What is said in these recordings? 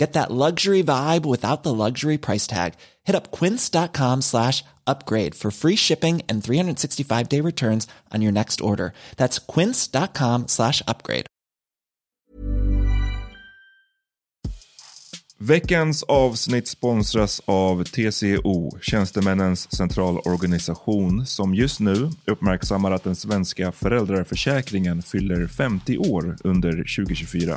Get that luxury vibe without the luxury price tag. Hit up quince.com slash upgrade for free shipping and 365 day returns on your next order. That's quince.com slash upgrade. Veckans avsnitt sponsras av TCO, Tjänstemännens centralorganisation, som just nu uppmärksammar att den svenska föräldraförsäkringen fyller 50 år under 2024.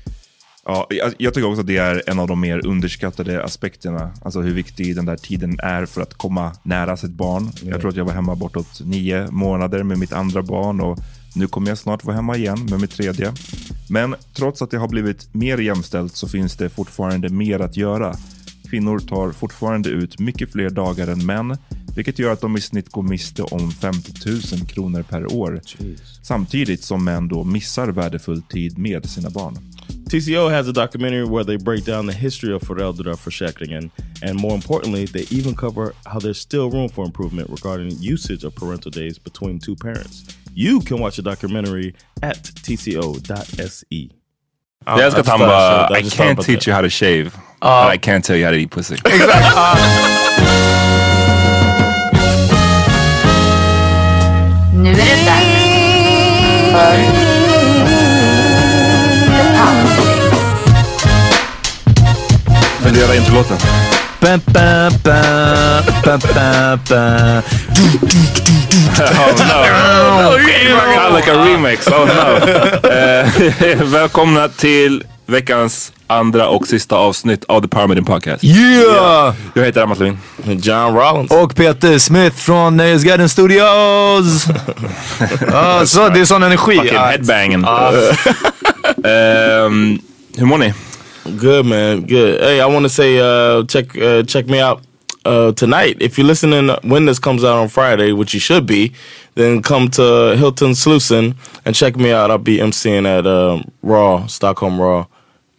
Ja, jag, tycker också att det är en av de mer underskattade aspekterna. Alltså hur viktig den där tiden är för att komma nära sitt barn. Jag tror att jag var hemma bortåt nio månader med mitt andra barn och nu kommer jag snart vara hemma igen med mitt tredje. Men trots att det har blivit mer jämställt så finns det fortfarande mer att göra. Kvinnor tar fortfarande ut mycket fler dagar än män, vilket gör att de i snitt går miste om 50 000 kronor per år. Samtidigt som män då missar värdefull tid med sina barn. TCO has a documentary where they break down the history of föräldraförsäkringen and more importantly, they even cover how there's still room for improvement regarding usage of parental days between two parents. You can watch the documentary at tco.se. Jag älskar att han bara, I can't teach you how to shave, but I can't tell you how to eat pussy. Nu är det dags för Pounding. Vill du göra introlåten? Ba, ba, ba, ba, ba, ba. Oh no. Kind like a remix. Oh no. Eh, välkomna till veckans andra och sista avsnitt av The Power Meeting Podcast. Yeah! Jag heter Amat Levin. John Rollins. Och Peter Smith från Nöjesguiden Studios. ah, så, det är sån energi. Fucking Ah, headbangen. Ehm, hur mår ni? Good man, good. Hey, I want to say uh, check uh, check me out uh, tonight. If you're listening when this comes out on Friday, which you should be, then come to Hilton Slusen and check me out. I'll be emceeing at um, Raw, Stockholm Raw.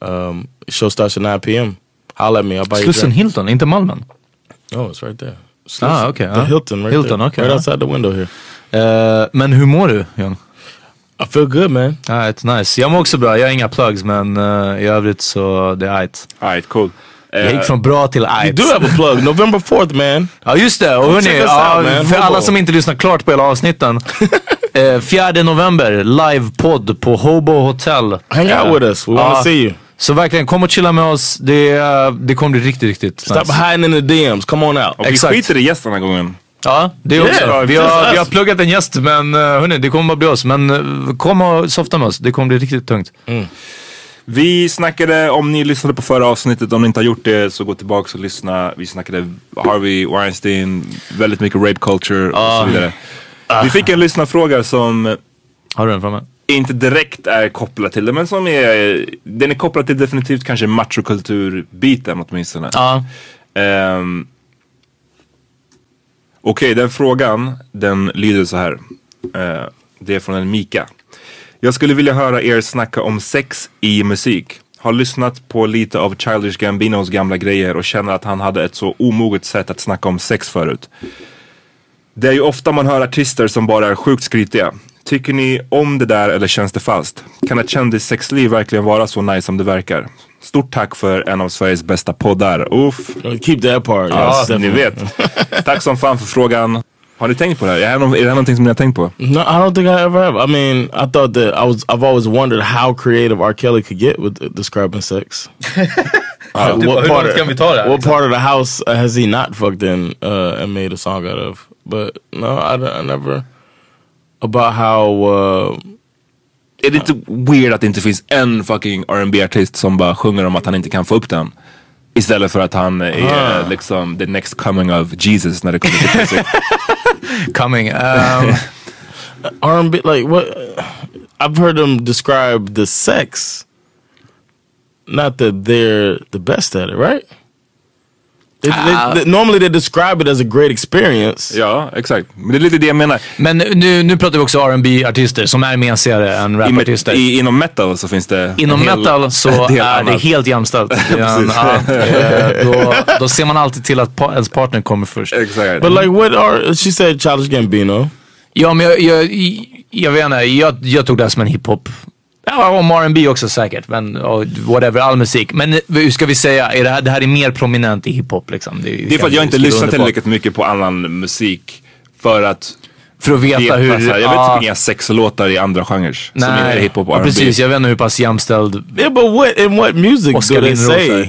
Um, show starts at 9 p.m. Holla at me. I'll buy you Slussen. Hilton, inte Malmen. Oh, it's right there. Ah, okay, The ah. Hilton right Hilton, there. okay, Right ah. outside the window here. Eh, men hur mår du John? I feel good man. Alright, nice. Jag mår också bra. Jag har inga plugs men eh, i övrigt så det är ajt. Alright, cool. Jag gick från bra till You ajt. do have a plug. November 4th man. Ja just det, och hörni, ja, för alla som inte lyssnar klart på hela avsnitten. eh, 4 november, livepodd på Hobo Hotel. Hang Eh, out with us. We to see you. Så verkligen, kom och chilla med oss. Det, eh, det kommer bli riktigt, riktigt Stop nice. hiding in the DMs. Come on out. Och vi skiter i gäst den här gången. Ja, det Yeah, också. vi, just har, vi har pluggat en gäst men uh, hörni, det kommer bara bli oss. Men eh, kom och softa med oss, det kommer bli riktigt tungt. Vi snackade, om ni lyssnade på förra avsnittet, om ni inte har gjort det så gå tillbaka och lyssna. Vi snackade Harvey Weinstein, väldigt mycket rape culture och så vidare. Vi fick en lyssnarfråga som Har du den framme? Inte direkt är kopplad till det men som är, den är kopplad till definitivt kanske machokulturbiten åtminstone. Ja. Ehm, Okej, den frågan den lyder så här. Eh, det är från en Mika. Jag skulle vilja höra er snacka om sex i musik. Har lyssnat på lite av Childish Gambinos gamla grejer och känner att han hade ett så omoget sätt att snacka om sex förut. Det är ju ofta man hör artister som bara är sjukt skrytiga. Tycker ni om det där eller känns det falskt? Kan ett kändissexliv verkligen vara så nice som det verkar? Stort tack för en av Sveriges bästa poddar. Uff. Keep that part. Ja, yes, ni vet. Tack som fan för frågan. Har ni tänkt på det här? Är det, här nå- är det här någonting som ni har tänkt på? No, I don't think I ever have. I mean, I thought that I was. I've always wondered how creative R. Kelly could get with describing sex. Uh, Typ, ta det här, What liksom? part of the house has he not fucked in uh, and made a song out of? But no, I, I never. About how. Uh, Är det inte weird att det inte finns en fucking rb artist som bara sjunger om att han inte kan få upp den? Istället för att han är Ah. liksom the next coming of Jesus när det kommer till musik. Coming. Um, R&B, like what? I've heard them describe the sex. Not that they're the best at it, right? They- they- Ah. they- normally they describe it as a great experience. Ja, exakt. Men det är lite det jag menar. men nu, nu pratar vi också R&B artister som är mesigare än rapartister. i, inom metal så finns det Inom hel metal så är det helt jämställt. Ja, då, då ser man alltid till att pa- ens partner kommer först. Exakt. But like, what are she said? Childish Gambino. Ja, men jag, jag, jag vet inte, jag, jag tog det här som en hiphop. Ja, om R&B också säkert, men whatever, all musik. Men eh, hur ska vi säga, är det, här, det här är mer prominent i hiphop liksom? Det är kan för att jag inte lyssnar tillräckligt mycket på annan musik för att För att veta, hur... Jag ja, vet typ inga sexlåtar i andra genrer som är hiphop och R&B. precis. Jag vet inte hur pass jämställd... Yeah, but what in what music Oscar do they say? är. uh,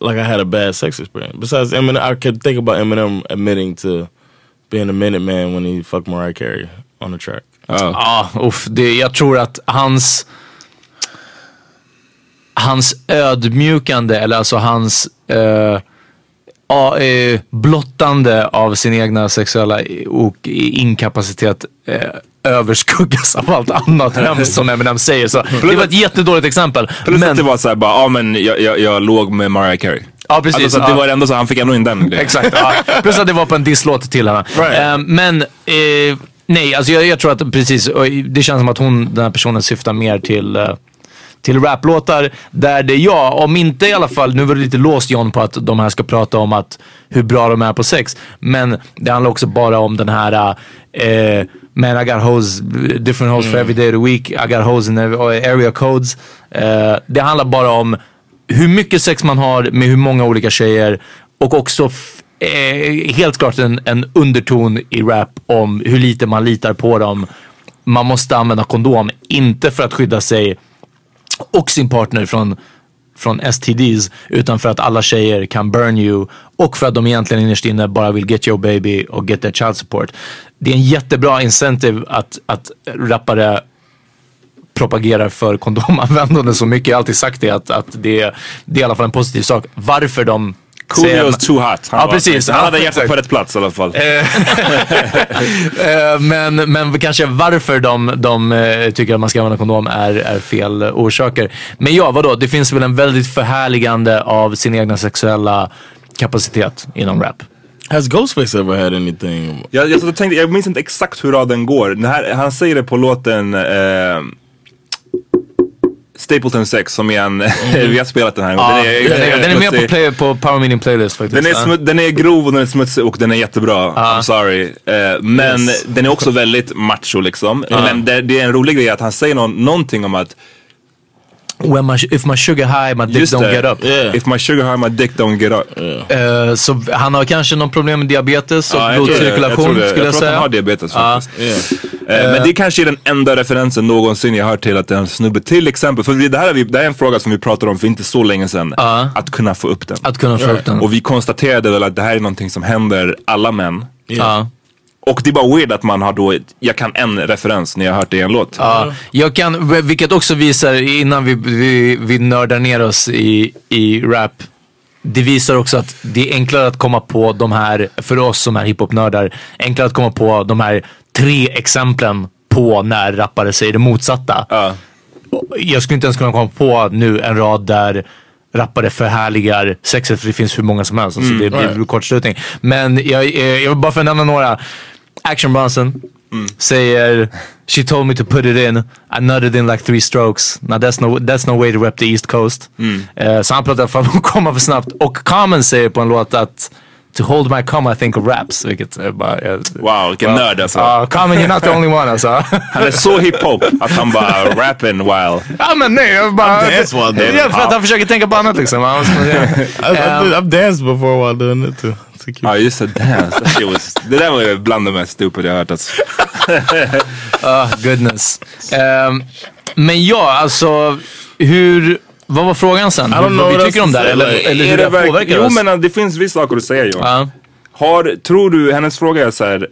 Like I had a bad sex experience. Besides Eminem, I could think about Eminem admitting to being a minute man when he fucked Mariah Carey on the track. Ja, uff, det, jag tror att hans... Hans ödmjukande, eller alltså hans eh, ja, eh, blottande av sin egna sexuella och inkapacitet eh, överskuggas av allt annat hemskt som Eminem säger. Så det var ett jättedåligt exempel. Plus Men, att det var såhär bara, ja men jag, jag, jag låg med Mariah Carey. ja, precis. Alltså, så att det var ändå så, han fick ändå in den grejen. Exakt. Ja. Plus att det var på en disslåt till henne. Right. Eh, men eh, nej, alltså jag, jag tror att precis, det känns som att hon, den här personen syftar mer till eh, till raplåtar där det, ja, om inte i alla fall, nu var det lite låst John på att de här ska prata om att hur bra de är på sex. Men det handlar också bara om den här eh, Man I got hoes, different hoes for every day of the week. I got hoes in area codes. Eh, det handlar bara om hur mycket sex man har med hur många olika tjejer och också eh, helt klart en, en underton i rap om hur lite man litar på dem. Man måste använda kondom, inte för att skydda sig och sin partner från, från STDs utan för att alla tjejer kan burn you och för att de egentligen innerst inne bara vill get your baby och get their child support. Det är en jättebra incentive att, att rappare propagerar för kondomanvändande så mycket. Jag har alltid sagt det att, att det, det är i alla fall en positiv sak. Varför de Coolio's too hot. Han Ja, var- precis. Han hade hjärtat på rätt plats i alla fall. Eh, men, men kanske varför de, de eh, tycker att man ska använda kondom är, är fel orsaker. Men ja, vadå? Det finns väl en väldigt förhärligande av sin egna sexuella kapacitet inom rap. Has Ghostface ever had anything? Jag, jag, tänkte, jag minns inte exakt hur raden går. Den här, han säger det på låten eh, Stapleton 6 som är en, vi har spelat den här gången. Ja, den, är, den är med på, play, på Power Meeting Playlist faktiskt. Den är, smu- den är grov och den är smutsig och den är jättebra. I'm sorry. Eh, men Yes. den är också väldigt macho liksom. Men det, det är en rolig grej att han säger någon, någonting om att When my, if my sugar high, my dick Just don't det. get up. Yeah. If my sugar high my dick don't get up. Eh, så han har kanske någon problem med diabetes och jag det. blodcirkulation jag skulle jag, jag tror att säga. han har diabetes faktiskt. Yeah. Eh, Men det kanske är den enda referensen någonsin jag hört till att en snubbe till exempel, för vi- det här, är vi, det här är en fråga som vi pratade om för inte så länge sedan. Att kunna få upp den. Att kunna få upp den. Och vi konstaterade väl att det här är någonting som händer alla män. Och det är bara weird att man har då, jag kan en referens när jag har hört det i en låt. Ja, jag kan, vilket också visar, innan vi, vi, vi nördar ner oss i, i rap, det visar också att det är enklare att komma på de här, för oss som är hiphop-nördar, enklare att komma på de här tre exemplen på på när rappare säger det motsatta. Ja. Jag skulle inte ens kunna komma på nu en rad där rappare förhärligar sexet för det finns hur många som helst. Alltså det blir kortslutning. Men jag, eh, jag vill bara för att nämna några. Action Bronson säger She told me to put it in. I nutted in like three strokes. Now that's no, that's no way to rep the East Coast. Eh, så han pratar om att komma för snabbt. Och Common säger på en låt att To hold my cum I think of raps. Vilket är bara... eh, Wow, vilken nörd alltså. Ja, Common you're not the only one alltså. Han är så hiphop att han bara rapping while... ja men nej, jag bara... dance while doing it. Ja, för att han försöker tänka på annat liksom. I, I've danced before while doing it too. Ja just det, dance. That was, det där var ju bland det mest stupid jag har hört alltså. Ah, goodness. Ehm, men ja, alltså hur... Vad var frågan sen? don't know Vad vi tycker om det här? Eller, eller hur det, verk- påverkar Jo oss? men uh, det finns vissa saker att säga Johan. Ja. Har, tror du, hennes fråga är så här.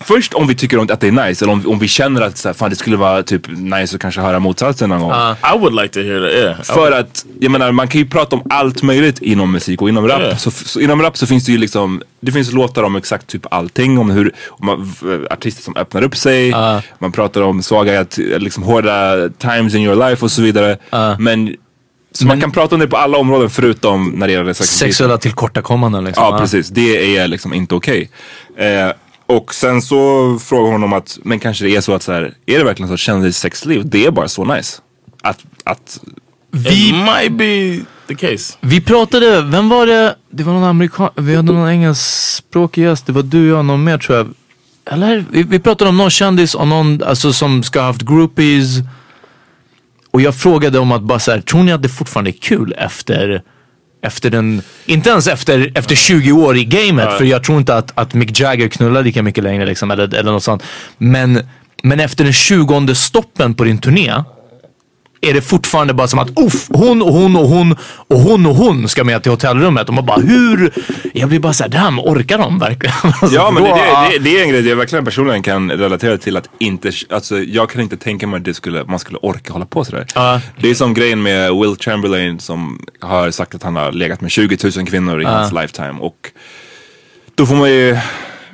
Först om vi tycker om att det är nice eller om, om vi känner att så här, fan, det skulle vara typ nice att kanske höra motsatsen någon gång. I would like to hear that. Yeah. För att, jag menar man kan ju prata om allt möjligt inom musik och inom rap. Ja. Så, så inom rap så finns det ju liksom, det finns låtar om exakt typ allting. Om hur, om man, v- artister som öppnar upp sig. Man pratar om svaga, t- liksom hårda times in your life och så vidare. Men, så man kan prata om det på alla områden förutom när det gäller. Sexuella tillkortakommanden liksom. Ja precis, det är liksom inte okej. Eh, och sen så frågar hon om att, men kanske det är så att så här, är det verkligen så att kändissexliv, det är bara så nice? Att, att It might be the case. Vi pratade, vem var det? Det var någon amerikan, vi hade någon engelskspråkig gäst. Det var du, jag och någon mer tror jag. Eller? Vi, vi pratade om någon kändis och någon alltså, som ska ha haft groupies. Och jag frågade om att bara så här, tror ni att det fortfarande är kul efter efter den, inte ens efter, efter 20 år i gamet, för jag tror inte att, att Mick Jagger knullar lika mycket längre liksom, eller, eller något sånt. Men, men efter den 20 stoppen på din turné, är det fortfarande bara som att Uff, hon och hon och hon och hon och hon ska med till hotellrummet. Och man bara hur? Jag blir bara såhär, damn orkar de verkligen? Alltså, Ja men det, det, det, är en grej jag verkligen personligen kan relatera till att inte, alltså jag kan inte tänka mig att det skulle, man skulle orka hålla på sådär. Det är som grejen med Will Chamberlain som har sagt att han har legat med 20 000 kvinnor i hans lifetime och då får man ju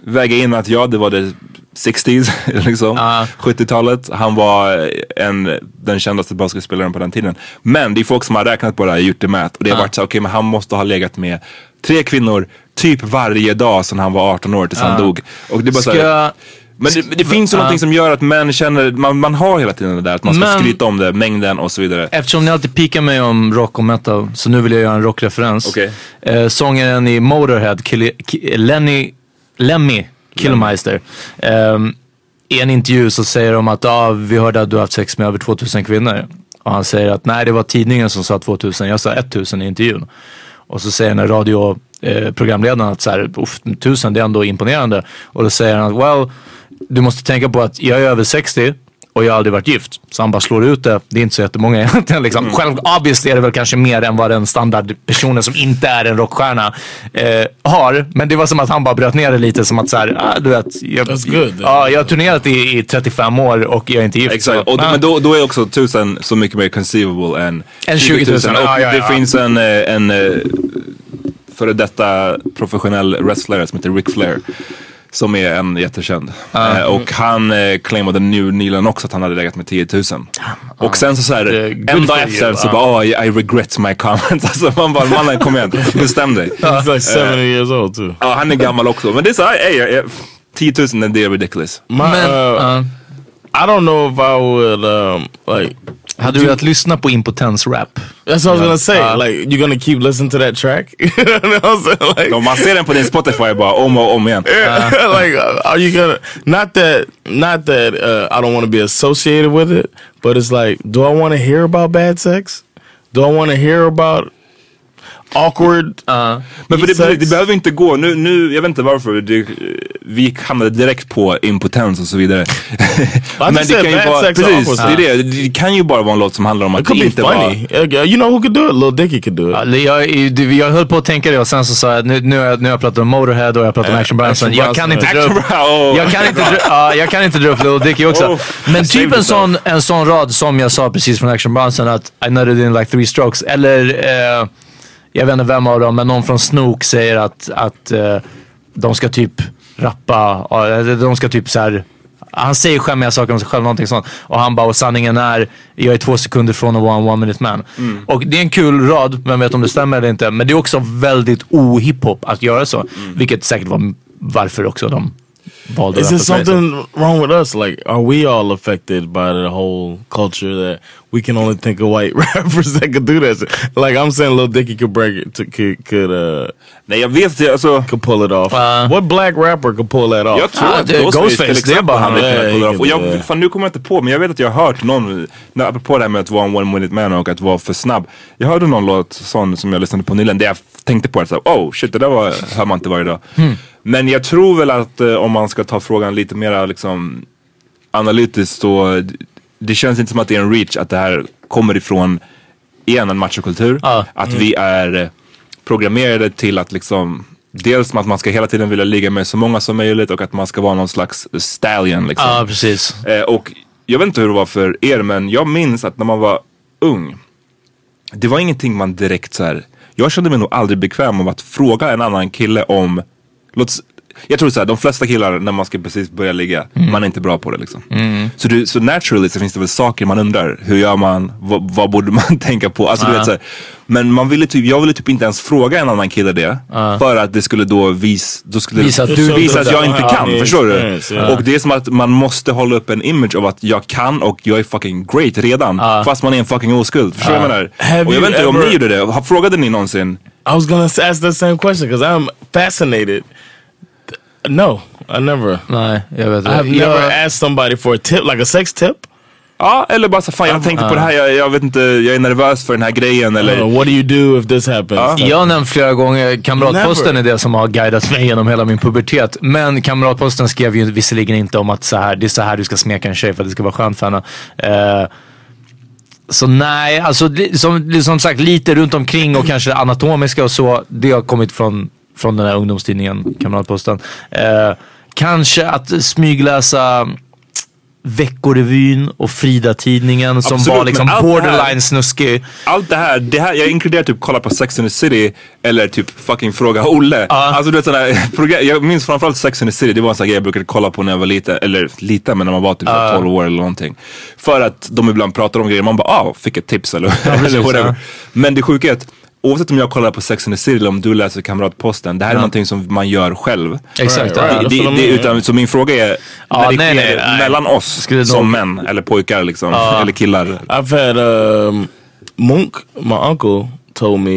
väga in att ja det var det 60s liksom, 70-talet. Han var en, den kändaste basketspelaren på den tiden. Men det är folk som har räknat på det här, gjort det mät och det har varit så okej men han måste ha legat med tre kvinnor typ varje dag sedan han var 18 år tills han dog. Och det bara så Ska här, men det, det finns ju Ja. någonting som gör att män känner, man, man har hela tiden det där att man ska Men- skryta om det, mängden och så vidare. Eftersom ni alltid pikar mig om rock och metal så nu vill jag göra en rockreferens. Okej. Eh, sångaren i Motorhead, Kili, Ki, Lenny, Lemmy Killmeister. Um, I en intervju så säger de att ah, vi hörde att du har haft sex med över 2000 kvinnor. Och han säger att nej det var tidningen som sa 2000, jag sa 1000 i intervjun. Och så säger den här radioprogramledaren eh, programledaren att så här, "Uff, 1000 det är ändå imponerande. Och då säger han att well, du måste tänka på att jag är över 60 och jag har aldrig varit gift. Så han bara slår ut det. Det är inte så jättemånga egentligen. Liksom. Själv, obviously är det väl kanske mer än vad den standardpersonen som inte är en rockstjärna eh, har. Men det var som att han bara bröt ner det lite som att så här, ah, du vet. Jag. Ja, jag har turnerat i, i 35 år och jag är inte gift. Exakt, och, ah. men då, då är också 1000 så mycket mer conceivable än Än 20 000. Och Ja, ja, det ja. finns en, eh, en eh, före detta professionell wrestlare som heter Ric Flair. Som är en jättekänd. Eh, och han eh, claimade nu nyligen också att han hade legat med 10 000. Och sen så, så här, en dag efter you. så Ja. bara oh, I I regret my comments. Alltså man bara mannen kom igen, bestäm dig. He's like 70 years old too. Ja han är gammal också. Men det är så här, hey, eh, 10 000 det är ridiculous. My, Men, uh, ja. I don't know if I would um, like. Hade du velat lyssna på impotens-rap? That's what I was gonna say. Uh, like, you're gonna keep listening to that track? Like, Om man ser den på din Spotify bara om och om igen. like, uh, are you gonna? Not that, not that uh, I don't want to be associated with it, but it's like, do I want to hear about bad sex? Do I want to hear about awkward? Men för det, det behöver inte gå, nu, nu jag vet inte varför, det, vi hamnade direkt på impotens och så vidare. Men said bad sex or precis, det, är det, det kan ju bara vara en låt som handlar om It att could be inte funny. vara... Uh, You know who could do it? Lil Dicky could do it. Ja, Jag, jag höll på att tänka det och sen så sa jag nu, nu, har jag- nu har jag pratat om Motorhead och jag har pratat om Action Bronson. Action Jag kan inte dra upp, Oh. jag kan inte dra, ja, jag kan inte dra upp Lil Dicky också. Oh, Men typ en sån, en sån rad som jag sa precis från Action Bronson att I nutted in like three strokes. Eller, eh, jag vet inte vem av dem, men någon från Snook säger att, att eh, de ska typ rappa, eller de ska typ så här Han säger skämmiga saker om sig själv, någonting sånt. Och han bara, och sanningen är, jag är två sekunder från att vara en one minute man. Mm. Och det är en kul rad, vem vet om det stämmer eller inte. Men det är också väldigt ohiphop att göra så. Mm. Vilket säkert var varför också de valde Is there det something wrong with us? Like, are we all affected by the whole culture that we can only think of white rappers that could do that? Like, I'm saying Lil Dicky could break it, to, could could uh, Nej jag vet inte, alltså. could pull it off. Uh, what black rapper could pull that off? Jag tror Ah, att det Ghostface, Ghostface, det är bara han. off. Och ja, jag, ja. fan, nu kommer jag inte på, men jag vet att jag har hört någon, när- apropå det här med att vara en one minute man och att vara för snabb. Jag hörde någon låt sån som jag lyssnade på nyligen där jag tänkte på det så oh shit det där var, hör man inte varje dag. Men jag tror väl att eh, om man ska ta frågan lite mer liksom analytiskt så det känns inte som att det är en reach att det här kommer ifrån igen en machokultur. Ja. Att vi är programmerade till att liksom Dels att man ska hela tiden vilja ligga med så många som möjligt och att man ska vara någon slags stallion liksom. Ja, precis. Eh, och jag vet inte hur det var för er men jag minns att när man var ung. Det var ingenting man direkt så här. Jag kände mig nog aldrig bekväm av att fråga en annan kille om. Låt, jag tror så här, de flesta killar när man ska precis börja ligga, man är inte bra på det liksom. Så, du, så naturally så finns det väl saker man undrar. Hur gör man? Vad, vad borde man tänka på? Alltså, du vet, så här, men man ville typ, jag ville typ inte ens fråga en annan kille det. För att det skulle då vis, då skulle Visa att du- visa att jag Ja, inte kan. ja, Förstår du? ja. Och det är som att man måste hålla upp en image av att jag kan och jag är fucking great redan. Fast man är en fucking oskuld. Förstår du vad jag menar? Och jag vet inte om ever- ni gjorde det. Frågade ni någonsin? I was gonna ask that same question because I'm fascinated. No, I never. Nej, jag vet I have inte. never Jag- asked somebody for a tip, like a sex tip. Ja, eller bara så fan jag tänkte på det här. Jag, jag vet inte, jag är nervös för den här grejen. Eller, Uh, what do you do if this happens? Jag har nämnt flera gånger, Kamratposten Never. är det som har guidat mig genom hela min pubertet. Men Kamratposten skrev ju visserligen inte om att så här, det är så här du ska smeka en tjej för att det ska vara skönt för henne. Eh, så nej, alltså det- som, som sagt lite runt omkring och kanske det anatomiska och så. Det har kommit från, från den här ungdomstidningen Kamratposten. Eh, kanske att smygläsa Veckorevyn och Frida-tidningen som Absolut, var liksom det här- borderline snuskig. allt det här, det här, jag inkluderar typ kolla på Sex and the City eller typ fucking Fråga Olle. Alltså du vet sådana jag minns framförallt Sex and the City, det var en sån grej jag brukade kolla på när jag var liten, eller liten men när man var typ uh. 12 år eller någonting. För att de ibland pratar om grejer, man bara ah, fick ett tips eller, eller whatever. ja. Men det sjuka är att oavsett om jag kollar på Sex and the City eller om du läser Kamratposten, det här är någonting som man gör själv. Exakt. Right, ja. right. Det, det, det, utan, så min fråga är, Ja, när det nej, sker nej, nej. mellan oss Skulle som nog- män eller pojkar liksom, eller killar. I've had um, Monk, my uncle, told me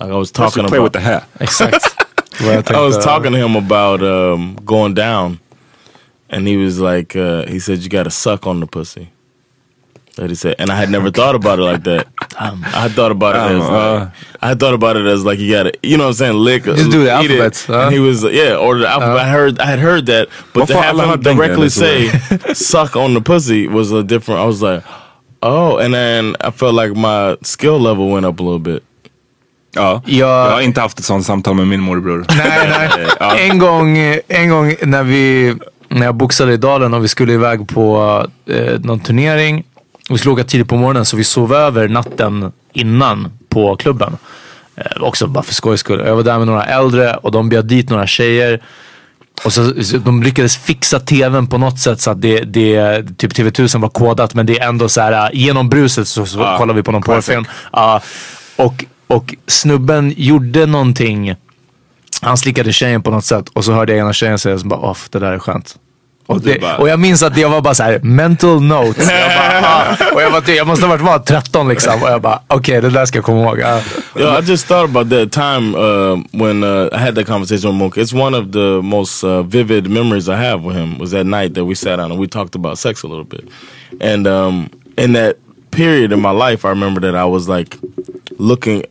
like I was talking play about. with the hair. Exakt. Vad jag I was tänkte. talking to him about um, going down, and he was like, uh, he said you got to suck on the pussy. That he said, and I had never thought about it like that. I had thought about it Um, as uh, like, I had thought about it as like you got to, you know what I'm saying, lick, Just do the eat alphabets, it. huh? And he was yeah, or the alphabet. I heard, I had heard that, but to have alla him directly say "suck on the pussy" was a different. I was like, oh, and then I felt like my skill level went up a little bit. Ja, Jag- jag har inte haft ett sånt samtal med min morbror. Nej, nej. En gång, en gång när, vi, när jag boxade i Dalen och vi skulle iväg på eh, någon turnering. Vi skulle åka tidigt på morgonen så vi sov över natten innan på klubben. Eh, också bara för skojs skull. Jag var där med några äldre och de bjöd dit några tjejer. Och så, så de lyckades fixa tvn på något sätt så att det, det typ TV1000 var kodat men det är ändå så här äh, genom bruset så, så kollar vi på någon porrfilm. Ja, och, och snubben gjorde någonting. Han slickade tjejen på något sätt och så hörde jag ena tjejen säga så bara off det där är skönt. Och, det, bara- och jag minns att det var bara så här mental note. Jag, bara, ah. och jag, bara, jag måste ha varit var 13 liksom. Och jag bara okej det där ska jag komma ihåg. Ah. Yo, I just thought about that time uh, when uh, I had that conversation with Monk. It's one of the most uh, vivid memories I have with him. Was that night that we sat down and we talked about sex a little bit. And um, in that period in my life, I remember that I was like looking,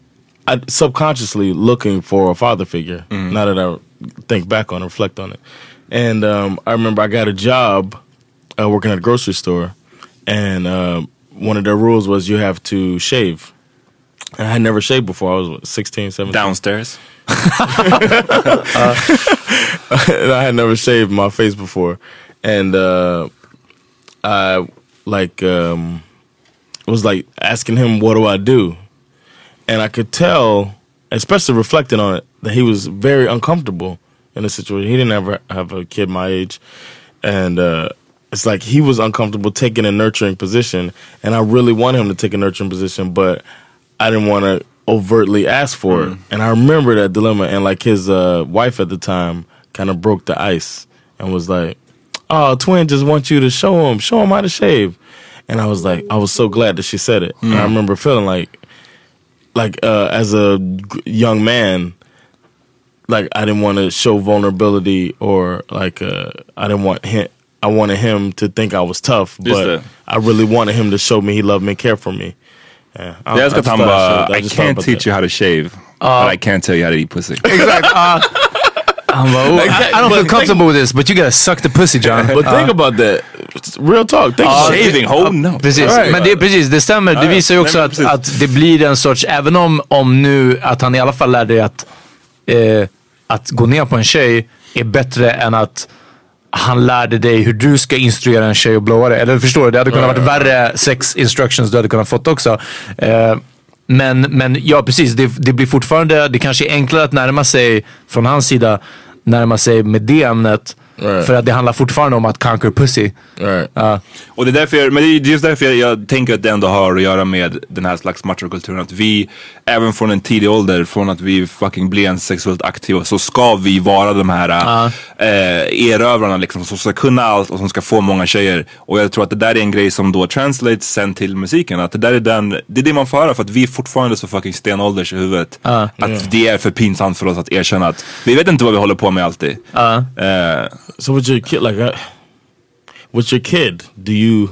I, subconsciously looking for a father figure. Now that I think back on, it, reflect on it, and um, I remember I got a job uh, working at a grocery store, and uh, one of their rules was you have to shave. And I had never shaved before. I was what, 16, 17. Downstairs. and I had never shaved my face before. And uh, I like um, was like asking him, "What do I do?" And I could tell, especially reflecting on it, that he was very uncomfortable in a situation. He didn't ever have a kid my age, and uh, it's like he was uncomfortable taking a nurturing position, and I really wanted him to take a nurturing position, but I didn't want to overtly ask for it. And I remember that dilemma, and like his uh, wife at the time kind of broke the ice and was like, "Oh, twin just wants you to show him, show him how to shave." And I was like, I was so glad that she said it. And I remember feeling like, like uh, as a young man, like I didn't want to show vulnerability or like uh, I didn't want him. I wanted him to think I was tough, Just but that. I really wanted him to show me he loved me, and cared for me. Yeah, I, Jag just han thought I I can't teach that. you how to shave, but I can't tell you how to eat pussy. Exakt. ah. Han bara, oh, I, I don't feel comfortable with this but you gotta suck the pussy John. But think about that. Real talk. Think it. Shaving, oh no. Precis, Right. men det, precis, det stämmer. Det visar ju också att, att det blir en sorts, även om, om nu att han i alla fall lärde dig att, eh, att gå ner på en tjej är bättre än att han lärde dig hur du ska instruera en tjej att blåa dig. Eller förstår du? Det hade kunnat varit värre sex instructions du hade kunnat fått också. Eh, men, men ja, precis. Det, det blir fortfarande, det kanske är enklare att närma sig, från hans sida, närma sig med det ämnet. Right. För att det handlar fortfarande om att conquer pussy. Right. Ja. Och det är därför, jag, men det är just därför jag, jag tänker att det ändå har att göra med den här slags machokulturen. Att vi, även från en tidig ålder, från att vi fucking blir en sexuellt aktiva, så ska vi vara de här äh, erövrarna liksom, som ska kunna allt och som ska få många tjejer. Och jag tror att det där är en grej som då translates sen till musiken. Att det där är den, det är det man får höra för att vi är fortfarande så fucking stenålders i huvudet. Att det är för pinsamt för oss att erkänna att vi vet inte vad vi håller på med alltid. Eh, So with your kid, like, uh, with your kid, do you?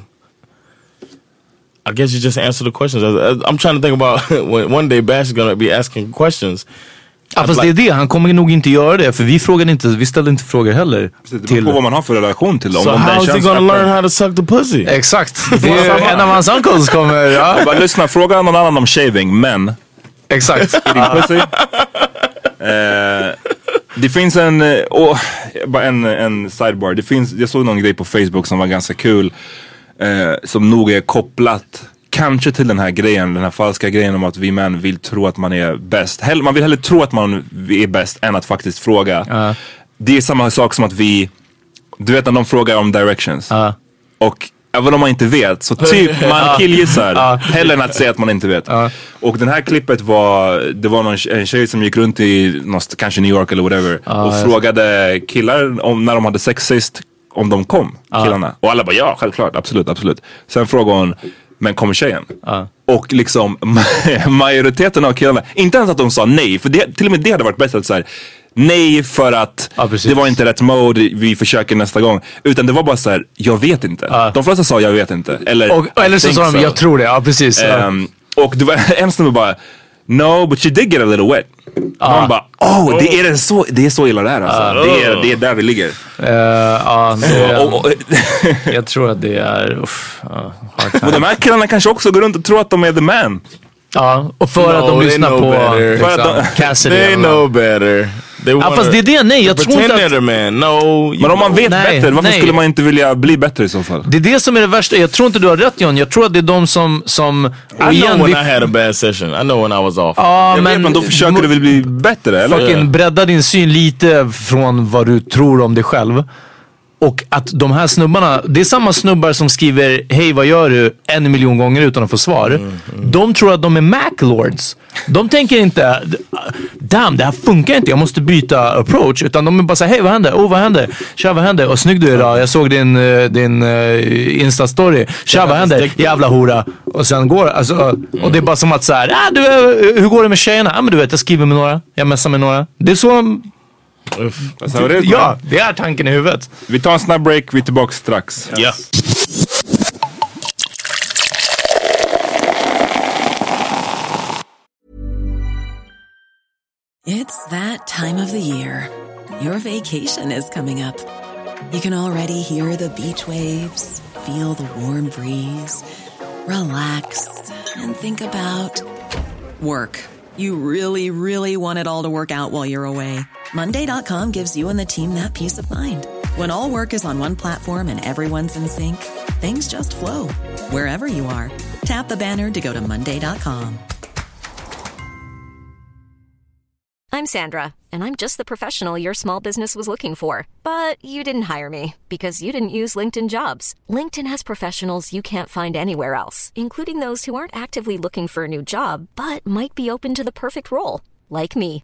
I guess you just answer the questions. I, I- I'm trying to think about when one day Bash is gonna be asking questions. Ja, fast det är det. Han kommer nog inte göra det. För vi frågade inte, vi ställde inte frågor heller. det beror på vad man har för relation till dem. So how is he gonna learn how to suck the pussy? Exakt. Det är en av hans uncles kommer. Ja, bara lyssna, fråga någon annan om shaving, men exakt. din pussy. Eh, det finns en, åh, bara en, en sidebar. Det finns, jag såg någon grej på Facebook som var ganska kul. Eh, som nog är kopplat kanske till den här grejen, den här falska grejen om att vi män vill tro att man är bäst. Man vill hellre tro att man är bäst än att faktiskt fråga. Det är samma sak som att vi, du vet när de frågar om directions. Och även om man inte vet så typ man killgissar hellre än att säga att man inte vet. Och den här klippet var, det var någon, en tjej som gick runt i någonstans, kanske New York eller whatever och frågade killar om när de hade sex sist om de kom, killarna. Och alla bara ja, självklart, absolut, absolut. Sen frågade hon, men kommer tjejen? Och liksom majoriteten av killarna, inte ens att de sa nej, för det, till och med det hade varit bättre att säga Nej för att precis. det var inte rätt mode, vi försöker nästa gång. Utan det var bara så här, jag vet inte. De flesta sa jag vet inte. Eller, Och, eller så "I sa de, so." jag tror det. Ja, precis. Ehm, och det var en snubbe bara, no but you did get a little wet. Man bara, oh, det är, det så, det är så illa det är alltså. Det, är, det är där vi ligger. Eh, ja, det, och, jag tror att det är... Uff, time. och de här killarna kanske också går runt och tror att de är the man. Ja, och för att No, de they lyssnar på att liksom, de- Cassidy. They know better. They Ja, wanna- fast det är det. Nej, jag tror inte att... man. No. Men om man vet Nej, bättre, varför nej. skulle man inte vilja bli bättre i så fall? Det är det som är det värsta. Jag tror inte du har rätt John. Jag tror att det är de som... som I know when vi- I had a bad session. I know when I was off. Ja, Jag vet, men då försöker du väl bli bättre eller? fucking bredda din syn lite från vad du tror om dig själv. Och att de här snubbarna, det är samma snubbar som skriver hej vad gör du en miljon gånger utan att få svar. De tror att de är Mac-lords. De tänker inte damn det här funkar inte, jag måste byta approach. Utan de är bara såhär, hej vad händer? Oh vad händer? Tja vad händer? Och snygg du är idag, jag såg din, eh, din uh, Insta-story. Tja vad händer? Jävla hora. Och sen går alltså, och det är bara som att såhär, ah, du, eh, hur går det med tjejerna? Ja ah, men du vet jag skriver med några, jag messar med några. Det är så That's how it is, Ja, man. det är tanken i huvudet. Vi tar en snabb break, vi är tillbaka strax. Yeah. It's that time of the year. Your vacation is coming up. You can already hear the beach waves, feel the warm breeze, relax, and think about work. You really, really want it all to work out while you're away. Monday.com gives you and the team that peace of mind. When all work is on one platform and everyone's in sync, things just flow wherever you are. Tap the banner to go to Monday.com. I'm Sandra, and I'm just the professional your small business was looking for. But you didn't hire me because you didn't use LinkedIn jobs. LinkedIn has professionals you can't find anywhere else, including those who aren't actively looking for a new job but might be open to the perfect role, like me.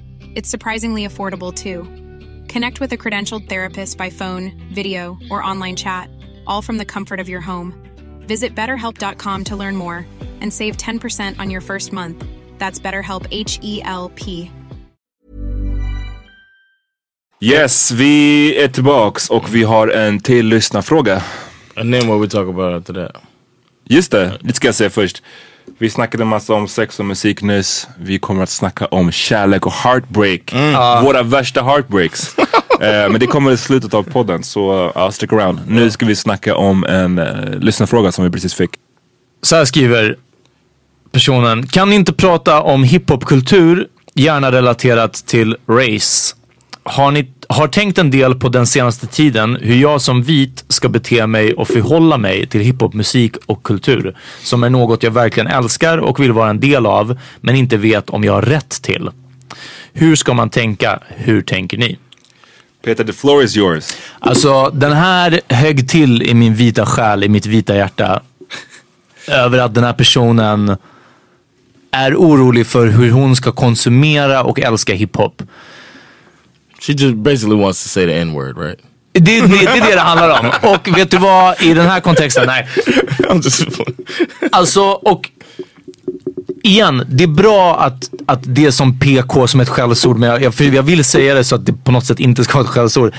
It's surprisingly affordable too. Connect with a credentialed therapist by phone, video, or online chat, all from the comfort of your home. Visit betterhelp.com to learn more and save 10% on your first month. That's BetterHelp H E L P. Yes, vi är tillbaks och vi har en till lyssnarfråga. And then what we talk about after that. Just det, det ska jag säga först. Vi snackade massa om sex och musik nyss. Vi kommer att snacka om kärlek och heartbreak. Våra värsta heartbreaks. eh, men det kommer i slutet av podden så uh, stick around. Nu ska vi snacka om en uh, lyssnarfråga som vi precis fick. Så här skriver personen. Kan ni inte prata om hiphopkultur, gärna relaterat till race? Har ni har tänkt en del på den senaste tiden hur jag som vit ska bete mig och förhålla mig till hiphopmusik och kultur. Som är något jag verkligen älskar och vill vara en del av men inte vet om jag har rätt till. Hur ska man tänka? Hur tänker ni? Peter, the floor is yours. Alltså den här högg till i min vita själ, i mitt vita hjärta. över att den här personen är orolig för hur hon ska konsumera och älska hiphop. She just basically wants to say the n-word right? Det, det, det är det det handlar om. Och vet du vad, i den här kontexten, nej. Alltså, och igen, det är bra att, att det är som PK som ett skällsord, men jag, jag, för jag vill säga det så att det på något sätt inte ska vara ett skällsord.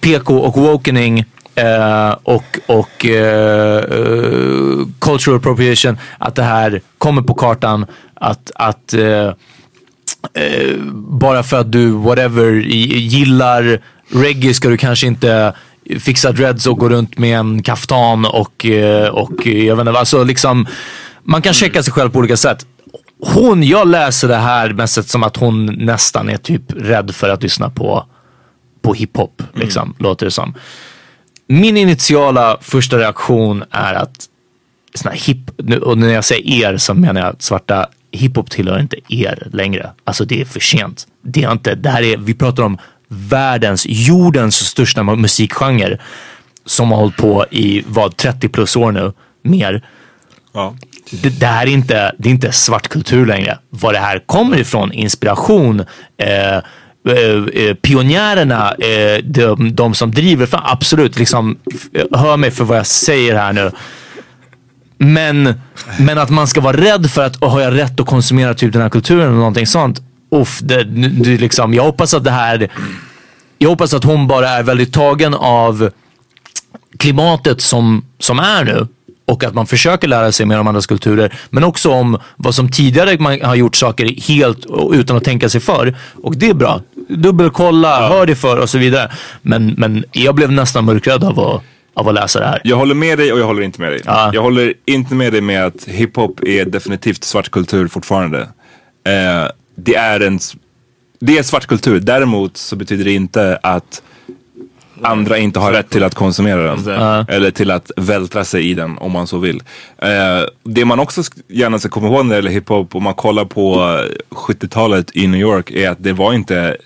PK och wokening eh, och, och eh, eh, cultural appropriation, att det här kommer på kartan, att, att eh, eh, bara för att du whatever gillar reggae ska du kanske inte fixa dreads och gå runt med en kaftan och, eh, och eh, jag vet inte, alltså liksom man kan checka sig själv på olika sätt. Hon, jag läser det här mest som att hon nästan är typ rädd för att lyssna på, på hiphop, liksom, låter det som. Min initiala första reaktion är att såna hip, nu- och när jag säger er så menar jag svarta hiphop tillhör inte er längre. Alltså det är för sent. Det är inte, det här är, vi pratar om världens, jordens största mu- musikgenre som har hållit på i vad 30 plus år nu, mer. Ja. Det, det här är inte, det är inte svart kultur längre. Var det här kommer ifrån, inspiration, eh, eh, eh, pionjärerna, eh, de, de som driver fram, absolut, liksom, hör mig för vad jag säger här nu. Men, men att man ska vara rädd för att, "Åh, har jag rätt att konsumera typ den här kulturen eller någonting sånt. Uff, det, det, liksom, jag hoppas att det här, jag hoppas att hon bara är väldigt tagen av klimatet som, som är nu och att man försöker lära sig mer om andras kulturer. Men också om vad som tidigare man har gjort saker helt utan att tänka sig för. Och det är bra. Dubbelkolla, hör det för och så vidare. Men, men jag blev nästan mörkrädd av att, av att läsa det här. Jag håller med dig och jag håller inte med dig. Jag håller inte med dig med att hiphop är definitivt svart kultur fortfarande. Eh, det är en det är svart kultur. Däremot så betyder det inte att andra inte har rätt till att konsumera den. Exakt. Eller till att vältra sig i den om man så vill. Eh, det man också gärna ska komma ihåg när det gäller hiphop, om man kollar på eh, 70-talet i New York, är att det var inte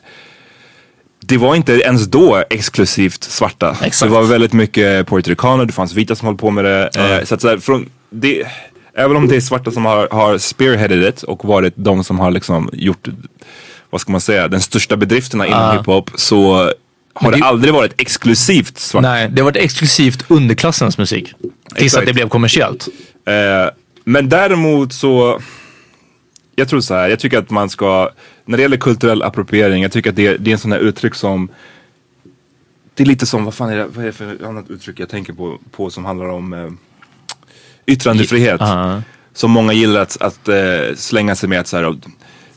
det var inte ens då exklusivt svarta. Det var väldigt mycket puertoricaner, det fanns vita som höll på med det. Eh, så att så här, från, det även om det är svarta som har, har spearheaded it och varit de som har liksom gjort, vad ska man säga, den största bedrifterna inom Ja. hiphop så har det, det- aldrig varit exklusivt svart. Nej, det har varit exklusivt underklassens musik. Tills Exakt. att det blev kommersiellt. Eh, men däremot så, jag tror så här, jag tycker att man ska, när det gäller kulturell appropriering, jag tycker att det, det är en sån här uttryck som, det är lite som, vad fan är det, vad är det för annat uttryck jag tänker på, på som handlar om eh, yttrandefrihet. Ja. Som många gillar att, att eh, slänga sig med att så här,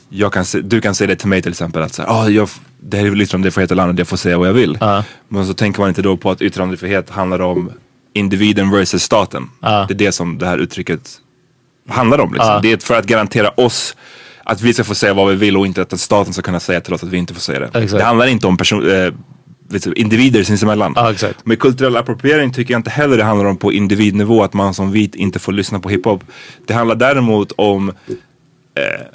jag kan se, du kan säga det till mig till exempel att så här, ah, jag, det här är yttrandefrihet i landet, jag får säga vad jag vill. Men så tänker man inte då på att yttrandefrihet handlar om individen versus staten. Det är det som det här uttrycket handlar om. Liksom. Ja. Det är för att garantera oss att vi ska få säga vad vi vill och inte att staten ska kunna säga till oss att vi inte får säga det. Exakt. Det handlar inte om person, eh, du, individer sinsemellan. Med kulturell appropriering tycker jag inte heller det handlar om på individnivå att man som vit inte får lyssna på hiphop. Det handlar däremot om eh,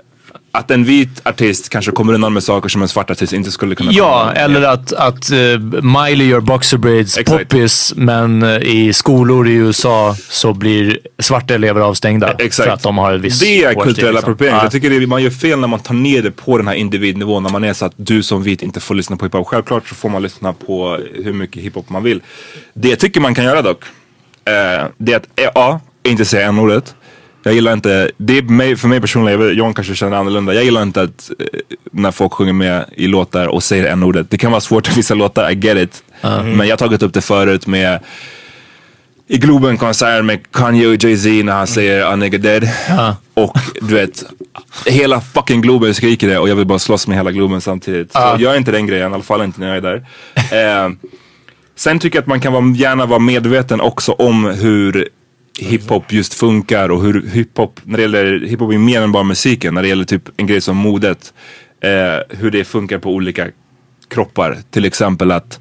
att en vit artist kanske kommer undan med saker som en svart artist inte skulle kunna Ja, komma eller att, att uh, Miley gör boxer braids poppis men eh, i skolor i USA så blir svarta elever avstängda för att de har ett visst Det är hårstil, kulturell liksom. appropriering. Ja. Jag tycker det, man gör fel när man tar ner det på den här individnivån. När man är så att du som vit inte får lyssna på hiphop. Självklart så får man lyssna på hur mycket hiphop man vill. Det jag tycker man kan göra dock. Eh, det är att eh, A. Inte säga n-ordet. Jag gillar inte, det är mig, för mig personligen, John kanske känner annorlunda. Jag gillar inte att eh, när folk sjunger med i låtar och säger n-ordet. Det kan vara svårt i vissa låtar, I get it. Mhm. Men jag har tagit upp det förut med i Globen konsert med Kanye och Jay-Z när han säger A nigga dead. Och du vet, hela fucking Globen skriker det och jag vill bara slåss med hela Globen samtidigt. Så Ja. gör inte den grejen, i alla fall inte när jag är där. Eh, sen tycker jag att man kan vara, gärna vara medveten också om hur hiphop just funkar och hur hiphop, när det gäller hiphop är mer än bara musiken, när det gäller typ en grej som modet. Eh, hur det funkar på olika kroppar. Till exempel att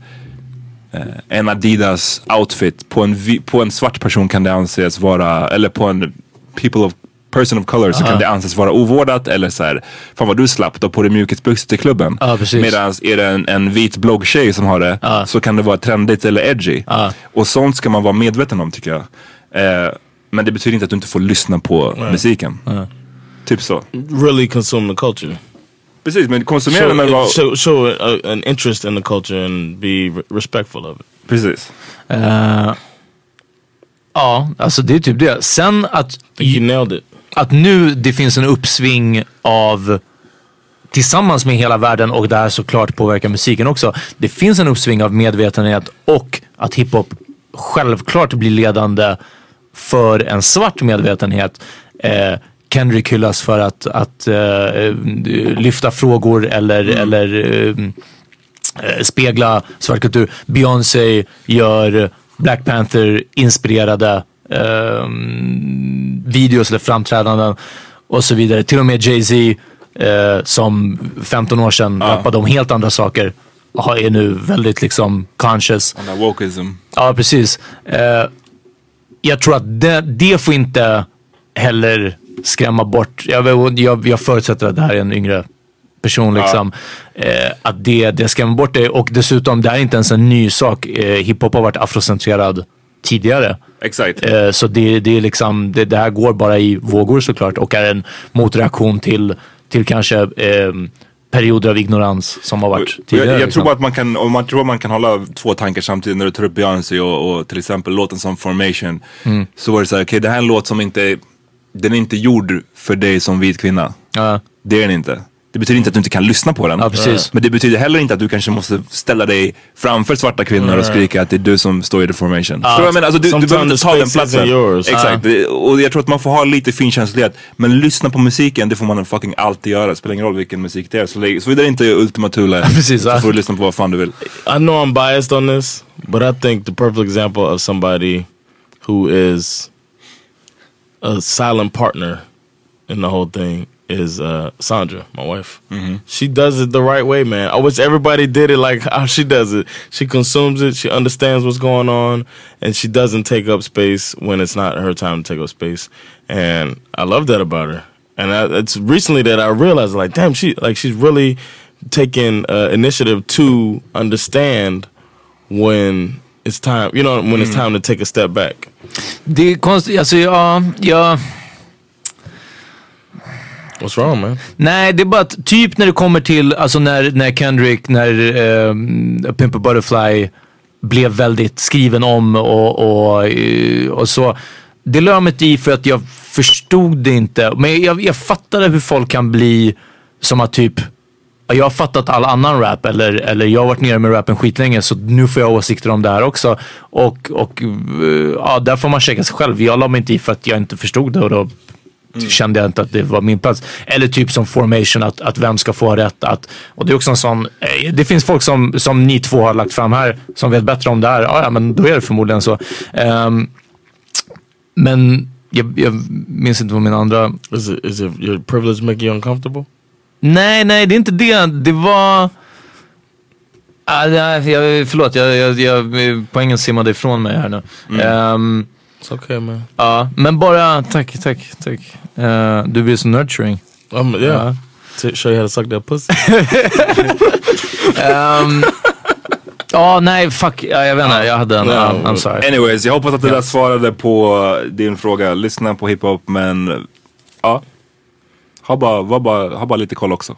eh, en Adidas outfit på en, på en svart person kan det anses vara, eller på en people of person of color så Ja. kan det anses vara ovårdat eller så här, fan vad du slapp då på dig mjukisbyxor till klubben. Precis. Medan är det en, en vit bloggtjej som har det så kan det vara trendigt eller edgy. Och sånt ska man vara medveten om tycker jag. Eh, men det betyder inte att du inte får lyssna på Nej. musiken. Typ så. Really consume the culture. Precis, men konsumera show, men vad- show, show a, an interest in the culture and be re- respectful of it. Precis. Eh, ja, alltså det är typ det. Sen att, you nailed it. att nu det finns en uppsving av tillsammans med hela världen och det här såklart påverkar musiken också. Det finns en uppsving av medvetenhet och att hiphop självklart blir ledande för en svart medvetenhet. Eh, Kendrick hyllas för att, att eh, lyfta frågor eller, eller eh, eh, spegla svart kultur. Beyoncé gör Black Panther inspirerade eh, videos eller framträdanden och så vidare. Till och med Jay-Z som 15 år sedan rappade om helt andra saker är nu väldigt liksom conscious. Den där wokeism. Ja, precis. Jag tror att det, det får inte heller skrämma bort. Jag, jag, jag förutsätter att det här är en yngre person. Liksom, eh, att det, det skrämmer bort det. Och dessutom, det här är inte ens en ny sak. Eh, hiphop har varit afrocentrerad tidigare. Exakt. Eh, så det, det, är liksom, det, det här går bara i vågor såklart och är en motreaktion till, till kanske eh, perioder av ignorans som har varit tidigare. Jag, jag liksom. tror bara att man kan, om man tror att man kan hålla två tankar samtidigt när du tar upp Beyoncé och, och till exempel låten som Formation. Mm. Så var det så här, okej det här är en låt som inte, den är inte gjord för dig som vit kvinna. Det är den inte. Det betyder inte att du inte kan lyssna på den. Ja. Men det betyder heller inte att du kanske måste ställa dig framför svarta kvinnor och skrika att det är du som står i the formation. Vad jag menar? Alltså, du, du behöver inte ta den platsen. Exakt. Det- Och jag tror att man får ha lite finkänslighet. Men lyssna på musiken, det får man fucking alltid göra. Det spelar ingen roll vilken musik det är. Så Såvida det inte är Ultima Thule Precis, så får du lyssna på vad fan du vill. I know I'm biased on this, but I think the perfect example of somebody who is a silent partner in the whole thing is uh, Sandra, my wife. She does it the right way, man. I wish everybody did it like how she does it. She consumes it, she understands what's going on, and she doesn't take up space when it's not her time to take up space. And I love that about her. And I, it's recently that I realized, like, damn, she like she's really taking uh, initiative to understand when it's time. You know, when it's time to take a step back. Det är konstigt, alltså ja, ja. What's wrong man? Nej, det är bara att typ när det kommer till, alltså när, när Kendrick, när um, Pimp a Butterfly blev väldigt skriven om och, och, eh, och så. Det lade jag mig inte i för att jag förstod det inte. Men jag, jag fattade hur folk kan bli som att typ jag har fattat all annan rap eller, eller jag har varit nere med rappen skitlänge så nu får jag åsikter om det här också. Och, och eh, ja, där får man checka sig själv. Jag la mig inte i för att jag inte förstod det och då kände jag inte att det var min plats. Eller typ som formation, att, att vem ska få rätt. Att, och det är också en sån, eh, det finns folk som, som ni två har lagt fram här som vet bättre om det här. Ja, ja men då är det förmodligen så. Ehm, men jag, jag minns inte vad min andra... Is it, is it your privilege making you uncomfortable? Nej, nej det är inte det. Det var... Ah, nej, jag, förlåt, jag, jag, jag, poängen simmade ifrån mig här nu. Ehm, It's okay man. Ja, men bara tack, tack, tack. Eh, du blir så nurturing. Um, yeah. To show you how to suck that pussy. Ehm, Ja, nej fuck. Ja, jag vet inte, jag hade en. No. I'm, I'm sorry. Anyways, jag hoppas att det där svarade på din fråga. Lyssna på hiphop men ja. Ha bara, var bara, ha bara lite koll också.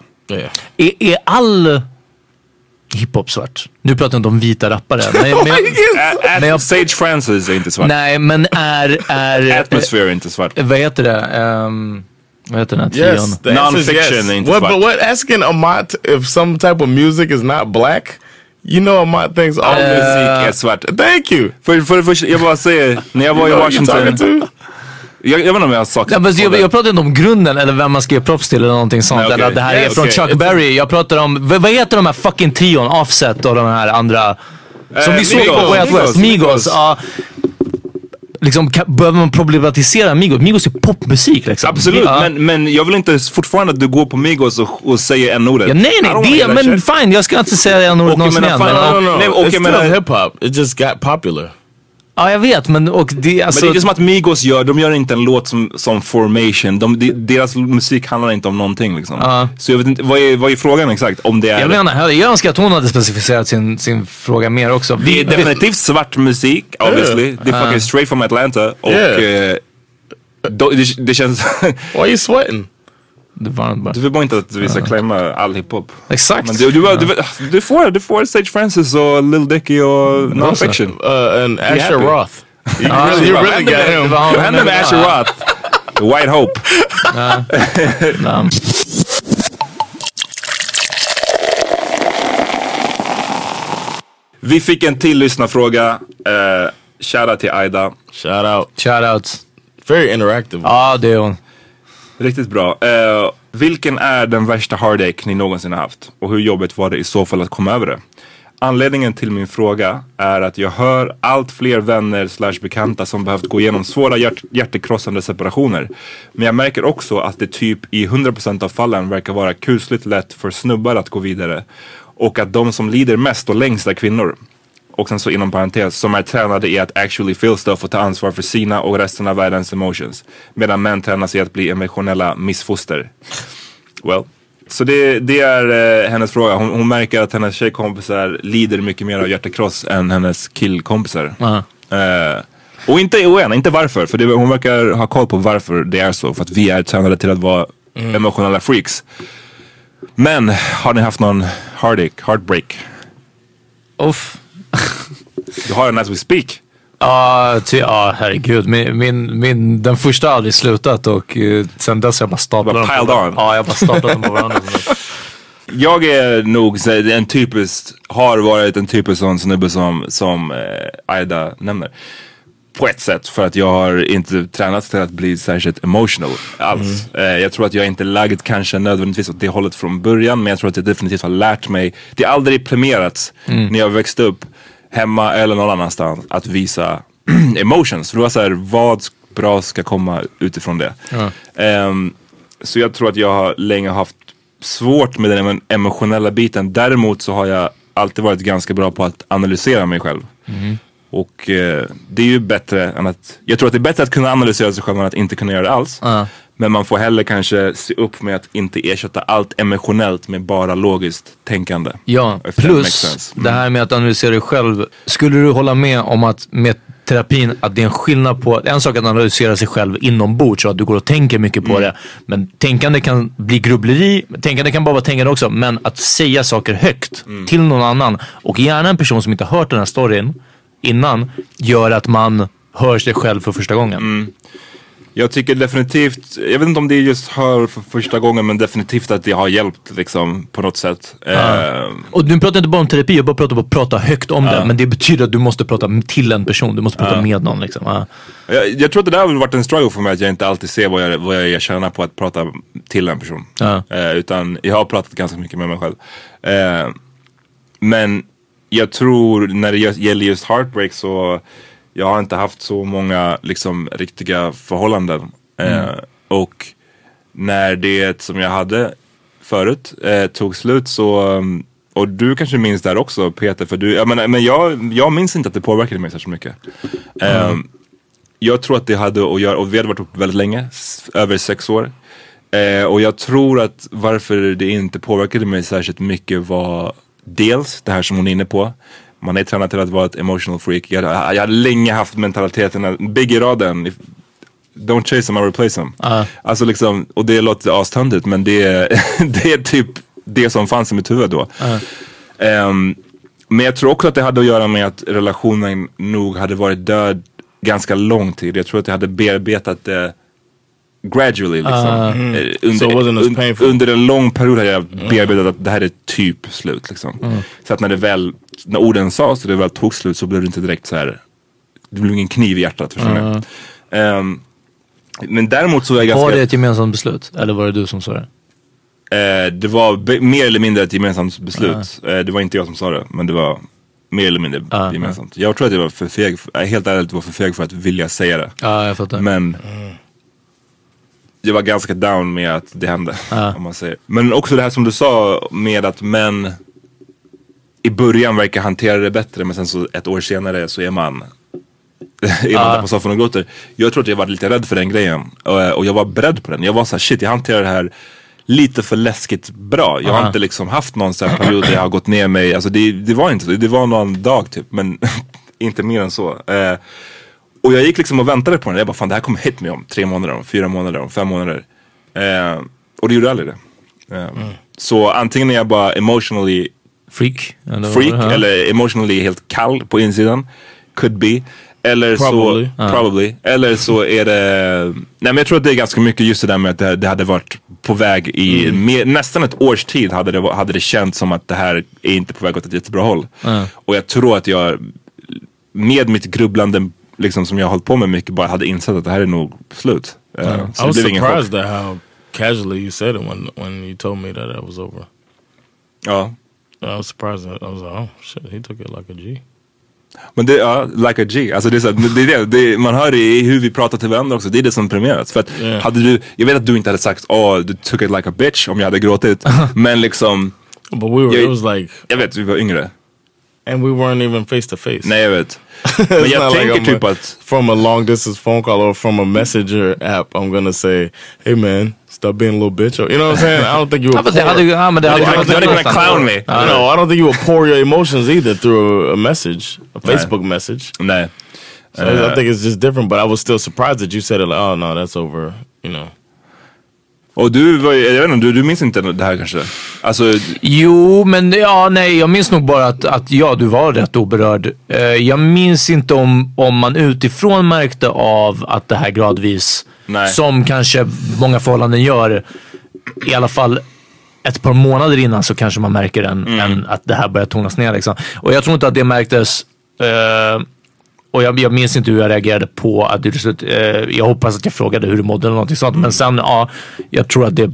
Är, är all hiphop svart? Nu pratar jag inte om vita rappare. Men, men jag, men jag, Sage Francis är inte svart. nej, men är... är Atmosphere är inte svart. vad heter det? Ehm, vad heter den här trion? Yes, answer is yes. What, but what asking Amat if some type of music is not black? You know Amat thinks all Eh, musik är svart. Thank you. För, för det första, jag bara säger, när jag var i Washington. Jag, jag vet inte om jag har sagt Nej, men jag, jag pratar inte om grunden eller vem man ska ge props till eller någonting sånt. Nej, okej. Eller att det här Yes, är från okej. Chuck Berry. Jag pratar om, vad, vad heter de här fucking trion? Offset och de här andra. Som Eh, vi såg på Way Out West. Migos, Migos. Migos. ja. liksom, kan, behöver man problematisera Migos? Migos är popmusik liksom. Absolut, Ja. men, men jag vill inte fortfarande att du går på Migos och, och säger n-ordet. Ja, nej nej, det, men shit. fine. Jag ska inte säga det ordet Okej, någonsin men igen. fan, Men, No, no, no. Nej, it's okay, still men- hip hop. It just got popular. Ja, jag vet. Men och det, alltså, Men det är som att Migos gör, de gör inte en låt som, som Formation. De, de, deras musik handlar inte om någonting liksom. Ja. Så jag vet inte, vad är, vad är frågan exakt? Om det är... jag menar, jag önskar att hon hade specificerat sin, sin fråga mer också. det är definitivt svart musik, obviously. Det är fucking straight from Atlanta. Och Yeah. eh, det, det känns... Why are you sweating? Det varmt bara. du vill bara inte att vi ska klämma all hiphop. Exakt. Men du, du, du, du, får, du får Sage Francis och Lil Dicky och Non-Fiction. Uh, and Asher. Roth. You Ah, really, you really got him. Vad hände med Asher Roth? White Hope. Ja. Vi fick en till lyssnarfråga. Uh, Shoutout till Aida. Shout out. Shoutouts. Very interactive. Ja, det är hon. Riktigt bra. Uh, vilken är den värsta heartache ni någonsin har haft? Och hur jobbigt var det i så fall att komma över det? Anledningen till min fråga är att jag hör allt fler vänner slash bekanta som behövt gå igenom svåra hjärt hjärtekrossande separationer. Men jag märker också att det typ i 100% av fallen verkar vara kusligt lätt för snubbar att gå vidare. Och att de som lider mest och längst är kvinnor. Och sen så inom parentes, som är tränade i att actually feel stuff och ta ansvar för sina och resten av världens emotions. Medan män tränas i att bli emotionella missfoster. Well. Så det, det är eh, hennes fråga. Hon, hon märker att hennes tjejkompisar lider mycket mer av hjärtekross än hennes killkompisar. Ja. Eh, och inte oena, inte varför. För det, hon verkar ha koll på varför det är så. För att vi är tränade till att vara emotionella freaks. Men har ni haft någon heartache, heartbreak? Uff. Du har en as we speak. Ja, ty, ja herregud. Min, min, min, den första har aldrig slutat och uh, sen dess har jag bara staplat dem. piled on. Ja, jag har bara staplat dem på varandra. Jag är nog en typisk, har varit en typisk sån snubbe som, som eh, Aida nämner. På ett sätt för att jag har inte tränat till att bli särskilt emotional alls. Eh, jag tror att jag inte lagd kanske nödvändigtvis åt det hållet från början men jag tror att jag definitivt har lärt mig. Det har aldrig premierats när jag växte upp hemma eller någon annanstans att visa emotions. För det var så här, vad bra ska komma utifrån det. Ehm, så jag tror att jag har länge haft svårt med den emo- emotionella biten. Däremot så har jag alltid varit ganska bra på att analysera mig själv. Och eh, det är ju bättre än att, jag tror att det är bättre att kunna analysera sig själv än att inte kunna göra det alls. Ja. Men man får heller kanske se upp med att inte ersätta allt emotionellt med bara logiskt tänkande. Ja, plus sense. det här med att analysera dig själv. Skulle du hålla med om att med terapin att det är en skillnad på, en sak att analysera sig själv inombords så att du går och tänker mycket Mm. på det. Men tänkande kan bli grubbleri, tänkande kan bara vara tänkande också. Men att säga saker högt Mm. till någon annan och gärna en person som inte har hört den här storyn innan gör att man hör sig själv för första gången. Mm. Jag tycker definitivt, jag vet inte om det just hör för första gången men definitivt att det har hjälpt liksom på något sätt. Eh, Och nu pratar inte bara om terapi, jag bara pratar om att prata högt om Ja. det. Men det betyder att du måste prata till en person, du måste prata Ja. med någon liksom. Ja. jag, jag tror att det där har varit en struggle för mig att jag inte alltid ser vad jag, vad jag tjänar på att prata till en person. Ja. Eh, utan jag har pratat ganska mycket med mig själv. Eh, men jag tror när det gäll- gäller just heartbreak så jag har inte haft så många liksom riktiga förhållanden. Eh, Mm. och när det som jag hade förut eh, tog slut så um, och du kanske minns där också Peter, för du, jag menar, men jag, jag minns inte att det påverkade mig särskilt mycket. Ehm, jag tror att det hade att göra, och vi hade varit ihop väldigt länge, över sex år. Eh, och jag tror att varför det inte påverkade mig särskilt mycket var dels det här som hon är inne på. Man är tränad till att vara ett emotional freak. Jag, jag hade länge haft mentaliteten, att- Biggie-raden, if- don't chase them, I replace them. Alltså liksom, och det låter astöntigt men det, är- det är typ det som fanns i mitt huvud då. Ehm, men jag tror också att det hade att göra med att relationen nog hade varit död ganska lång tid. Jag tror att jag hade bearbetat det gradually liksom. Ah. Eh, Mm. Under, So painful. under en lång period hade jag bearbetat att det här är typ slut liksom. Mm. Så att när det väl, när orden sades och det väl tog slut så blev det inte direkt så här. Det blev ingen kniv i hjärtat förstår? Mm. Ehm, men däremot så är jag ganska... Var det ett gemensamt beslut? Eller var det du som sa det? Eh, det var mer eller mindre ett gemensamt beslut. Eh, det var inte jag som sa det, men det var mer eller mindre Ah, gemensamt. Jag tror att jag var för feg, eh, helt ärligt var för feg för att vilja säga det. Ja, jag fattar. Men jag var ganska down med att det hände. Ah. Om man säger. Men också det här som du sa med att män i början verkar hantera det bättre men sen så ett år senare så är man är man Ah. där på soffan och gråter. Jag tror att jag var lite rädd för den grejen. Och, och jag var beredd på den. Jag var så här, shit jag hanterar det här lite för läskigt bra. Jag har inte liksom haft någon sån här period där jag har gått ner mig. Alltså det, det var inte så. Det var någon dag typ. Men inte mer än så. Eh, och jag gick liksom och väntade på den. Jag bara, fan det här kommer hit mig om tre månader, om fyra månader, om fem månader. Eh, och det gjorde aldrig det. Eh, Så antingen är jag bara emotionally Freak? Eller, freak eller emotionally helt kall på insidan. Could be. Eller Probably. så, probably. Eller så är det, nej men jag tror att det är ganska mycket just det där med att det, det hade varit på väg i Mm. mer, nästan ett års tid hade det, hade det känts som att det här är inte på väg åt ett jättebra håll. Ja. Och jag tror att jag med mitt grubblande liksom, som jag har hållit på med mycket bara hade insett att det här är nog slut. Eh, I Så det was surprised at how casually you said it when when you told me that it was over. Ja. I was surprised. I was like, oh shit, he took it like a G. Men det, ja, like a G. Alltså det är, så, det, det, det, man hör det i hur vi pratar till varandra också. Det är det som premieras. För att Yeah. hade du, jag vet att du inte hade sagt åh du took it like a bitch om jag hade gråtit. men liksom. But we were, jag, it was like, jag vet, vi var yngre. And we weren't even face to face. Nej jag vet. It's men jag not tänker I'm typ att from a long distance phone call or from a messenger app, I'm gonna say, "Hey man, stop being a little bitch." Or, you know what I'm saying? I don't think you Ja, would. men det pour- hade- ja, men det I hade don't kunnat think- göra clown me. No, I don't think you would pour your emotions either through a, a message, a Nej. Facebook message. Nej. So Eh. I think it's just different. But I was still surprised that you said it like, "Oh no, that's over." You know. Och du var ju- jag vet inte, du, du minns inte det här kanske? Alltså, Jo, men ja, nej, jag minns nog bara att, att ja, du var rätt oberörd. Eh, jag minns inte om, om man utifrån märkte av att det här gradvis, Nej. som kanske många förhållanden gör, i alla fall ett par månader innan så kanske man märker en, Mm. en, att det här börjar tonas ner. Liksom. Och jag tror inte att det märktes eh, och jag, jag minns inte hur jag reagerade på att du till slut, eh, jag hoppas att jag frågade hur du mådde eller någonting sånt. Men sen, ja, jag tror att det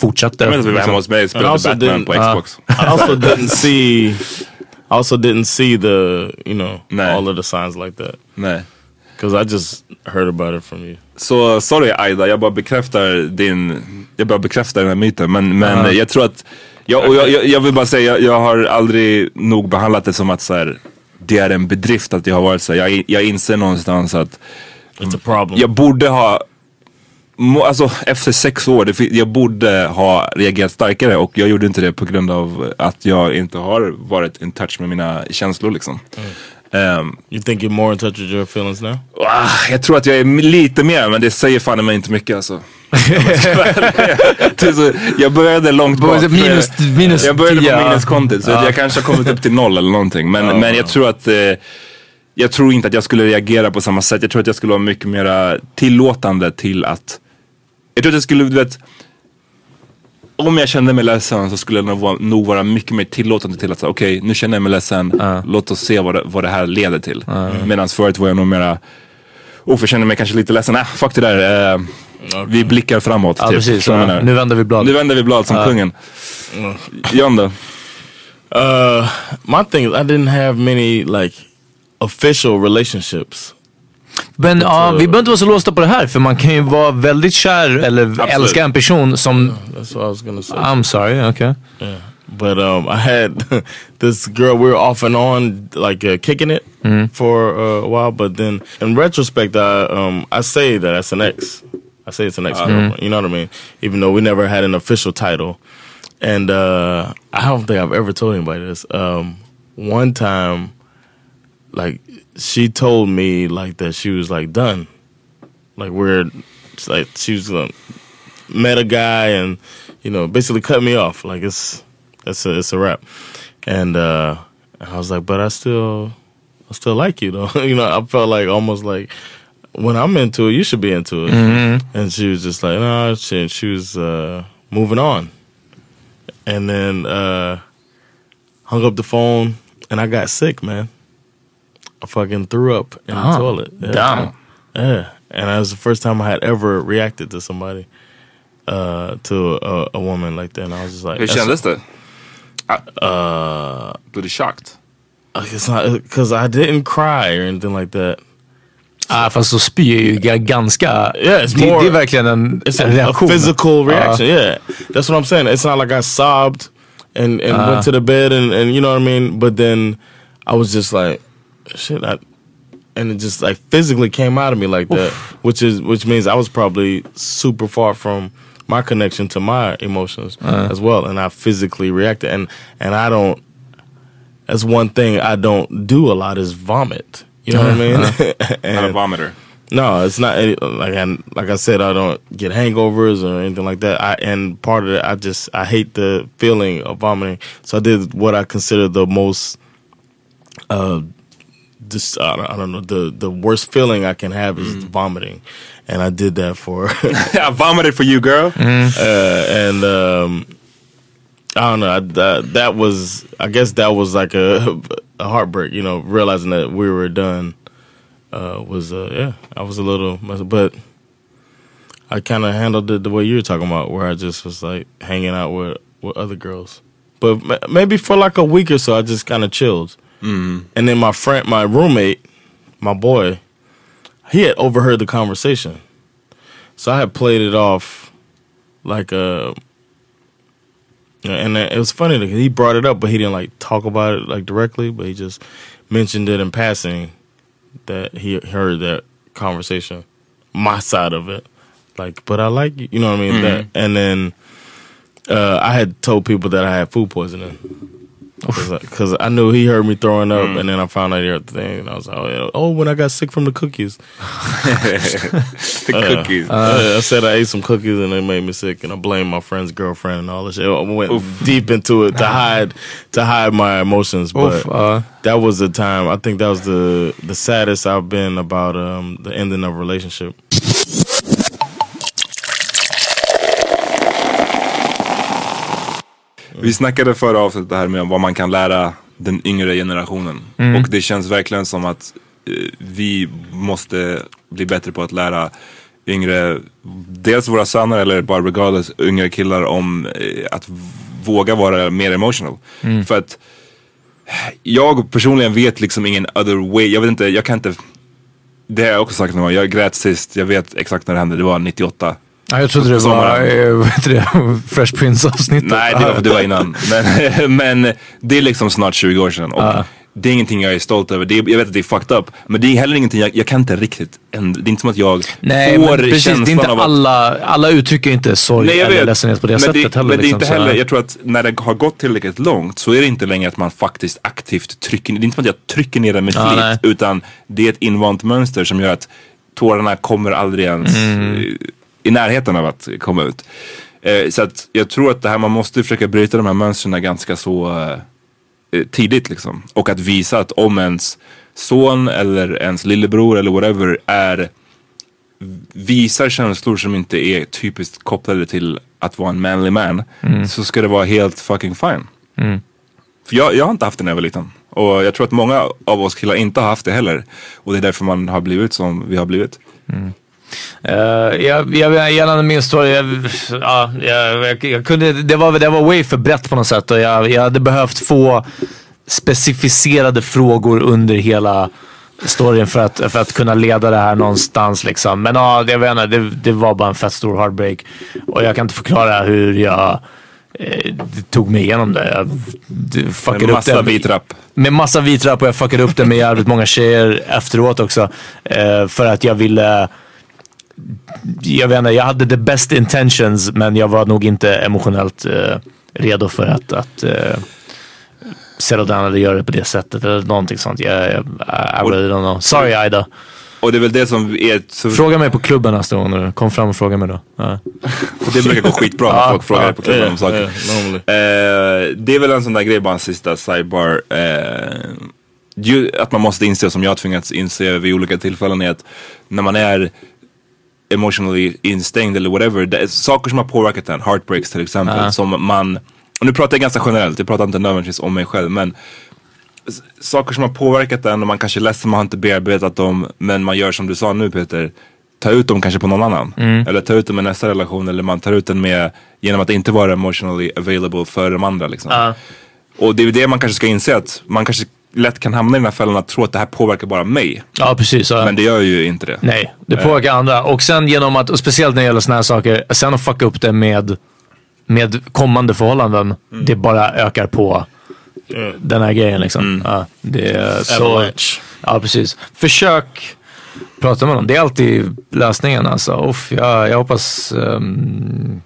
fortsatte. jag vet att vi var hemma hos mig och spelade also Batman på Xbox. I also didn't see. I also didn't see the you know Nej. all of the signs like that Nej. because I just heard about it from you. Så sorry Aida, jag bara bekräftar din, jag bara bekräftar den här myten. Men, men Ja. jag tror att, jag, och jag, jag, jag vill bara säga, jag, jag har aldrig nog behandlat det som att så här, det är en bedrift att jag har varit så. Jag, jag inser någonstans att It's a problem. jag borde ha, alltså efter sex år, jag borde ha reagerat starkare och jag gjorde inte det på grund av att jag inte har varit in touch med mina känslor liksom. Ehm, You think you're more in touch with your feelings now? Ah, jag tror att jag är lite mer, men det säger fan mig inte mycket alltså. Så- jag började långt bak. Minus- minus jag började 10, på ja. minuskontot så Ja. jag kanske har kommit upp till noll eller någonting. Men, men jag tror att eh, jag tror inte att jag skulle reagera på samma sätt. Jag tror att jag skulle vara mycket mer tillåtande till att, jag tror att jag skulle, du vet, om jag kände mig ledsen så skulle jag nog vara, nog vara mycket mer tillåtande till att säga okej nu känner jag mig ledsen, låt oss se vad det, vad det här leder till. Medan förut var jag nog mera, oh jag känner mig kanske lite ledsen, äh, fuck det där. Eh, Vi blickar framåt. Ja, typ. precis. Ja. Nu vänder vi blad. Nu vänder vi blad som kungen. John då? Uh, my thing is I didn't have many like official relationships. Men ja, vi behöver inte vara så låsta på det här för man kan ju vara väldigt kär eller älska en person som... That's what I was gonna say. I'm sorry, okay. Yeah. But um, I had this girl. We were off and on, like uh, kicking it for uh, a while. But then, in retrospect, I um, I say that that's an ex. I say it's an ex girlfriend. You know what I mean? Even though we never had an official title, and uh, I don't think I've ever told anybody this. Um, one time, like she told me like that she was like done, like we're like she was um, met a guy and you know basically cut me off like it's it's a it's a wrap and uh I was like but I still I still like you though you know I felt like almost like when I'm into it you should be into it. Mhm. and she was just like no she, she was uh moving on. And then uh hung up the phone and I got sick man. I fucking threw up in Oh, the toilet. Damn. yeah. And that was the first time I had ever reacted to somebody uh to a, a woman like that. And I was just like Hur that's- kändes det? uh Blev du shocked? it's not because I didn't cry or anything like that Ah, fast så spy är ju ga- ganska... Yeah, it's more- det är verkligen en, it's en a, a physical reaction. Ja. Yeah, that's what I'm saying. It's not like I sobbed and and Ah. went to the bed and and you know what I mean. But then I was just like, shit. I, and it just like physically came out of me like that, which is which means I was probably super far from my connection to my emotions Uh. as well, and I physically reacted. And and I don't. That's one thing I don't do a lot is vomit. You know what I mean? Not a vomiter. no, it's not any, like I like I said. I don't get hangovers or anything like that. I and part of it, I just I hate the feeling of vomiting. So I did what I consider the most, uh, just I don't, I don't know the the worst feeling I can have is vomiting, and I did that for I vomited for you girl. uh, and um, I don't know. I, that, that was, I guess, that was like a, a heartbreak. You know, realizing that we were done uh, was, uh, yeah, I was a little, but I kind of handled it the way you were talking about, where I just was like hanging out with with other girls. But maybe for like a week or so, I just kind of chilled. Mm. And then my friend, my roommate, my boy, he had overheard the conversation. So I had played it off like a. And it was funny because he brought it up, but he didn't like talk about it like directly, but he just mentioned it in passing that he heard that conversation, my side of it. Like, but I like you, you know what I mean? Mhm. That, and then uh, I had told people that I had food poisoning because I knew he heard me throwing up, and then I found out the other thing, and I was like, oh, yeah. oh when I got sick from the cookies. the Uh, cookies. uh, I said I ate some cookies and they made me sick, and I blamed my friend's girlfriend and all this shit. I went deep into it to hide to hide my emotions, but Oof, uh. that was the time. I think that was the the saddest I've been about um, the ending of a relationship. Vi snackade förra avsnittet det här med vad man kan lära den yngre generationen. Mm. Och det känns verkligen som att eh, vi måste bli bättre på att lära yngre, dels våra söner eller bara regardless yngre killar om eh, att våga vara mer emotional. Mm. För att jag personligen vet liksom ingen other way. Jag vet inte, jag kan inte. Det har jag också sagt någon gång. Jag grät sist, jag vet exakt när det hände. Det var 98. Ja, jag trodde det var det, Fresh Prince avsnittet. Nej, det var, det var innan. Men, men det är liksom snart 20 år sedan. Och Det är ingenting jag är stolt över. Det är, jag vet att det är fucked up. Men det är heller ingenting jag, jag kan inte riktigt ändra. Det är inte som att jag Nej, får men precis. Det är känslan inte av att... alla, alla uttrycker inte sorg Nej, jag eller vet. ledsenhet på det men sättet det, heller. Men det är liksom, inte heller, jag tror att när det har gått tillräckligt långt så är det inte längre att man faktiskt aktivt trycker Det är inte som att jag trycker ner den med flit. nej. utan det är ett invant mönster som gör att tårarna kommer aldrig ens Mm. I närheten av att komma ut. Eh, så att jag tror att det här, man måste försöka bryta de här mönstren ganska så eh, tidigt liksom. Och att visa att om ens son eller ens lillebror eller whatever är visar känslor som inte är typiskt kopplade till att vara en manly man Mm. så ska det vara helt fucking fine. Mm. För jag, jag har inte haft det när jag var liten. Och jag tror att många av oss killar inte har haft det heller. Och det är därför man har blivit som vi har blivit. Uh, jag, jag, gällande min story, jag, ja, jag, jag, kunde, det, var, det var way för brett på något sätt och jag, jag hade behövt få specificerade frågor under hela storyn för att, för att kunna leda det här någonstans liksom. Men ja, jag vet inte, det, det var bara en fett stor heartbreak. Och jag kan inte förklara hur jag eh, tog mig igenom det. Jag det fuckade Med upp massa det. vitrapp. Med massa vitrapp och jag fuckade upp det med jävligt många tjejer efteråt också. Eh, för att jag ville jag vet inte, jag hade the best intentions men jag var nog inte emotionellt eh, redo för att, att eh, settle down eller göra det på det sättet eller någonting sånt. Jag, jag, I really don't know. Sorry Aida. Och det är väl det som är... Så... Fråga mig på klubben nästa gång nu. Kom fram och fråga mig då. Ja. Det brukar gå skitbra när folk frågar på klubben om saker. Eh, det är väl en sån där grej, bara en sista sidebar. Eh, att man måste inse, som jag har tvingats inse vid olika tillfällen, är att när man är emotionally instängd eller whatever, det är saker som har påverkat en, heartbreaks till exempel, Ja. som man, och nu pratar jag ganska generellt, jag pratar inte nödvändigtvis om mig själv, men saker som har påverkat en och man kanske är ledsen, man har inte bearbetat dem, men man gör som du sa nu Peter, ta ut dem kanske på någon annan. Mm. Eller ta ut dem i nästa relation eller man tar ut den med, genom att inte vara emotionally available för de andra liksom. Ja. Och det är det man kanske ska inse att man kanske lätt kan hamna i den här fällan att tro att det här påverkar bara mig. Ja, precis. Ja. Men det gör ju inte det. Nej, det Eh, påverkar andra. Och sen genom att, och speciellt när det gäller såna här saker, sen att fucka upp det med, med kommande förhållanden. Mm. Det bara ökar på den här grejen liksom. Mm. Ja, det är så, ja, precis. Försök prata med någon. Det är alltid lösningen alltså. Uff, jag, jag hoppas ehm,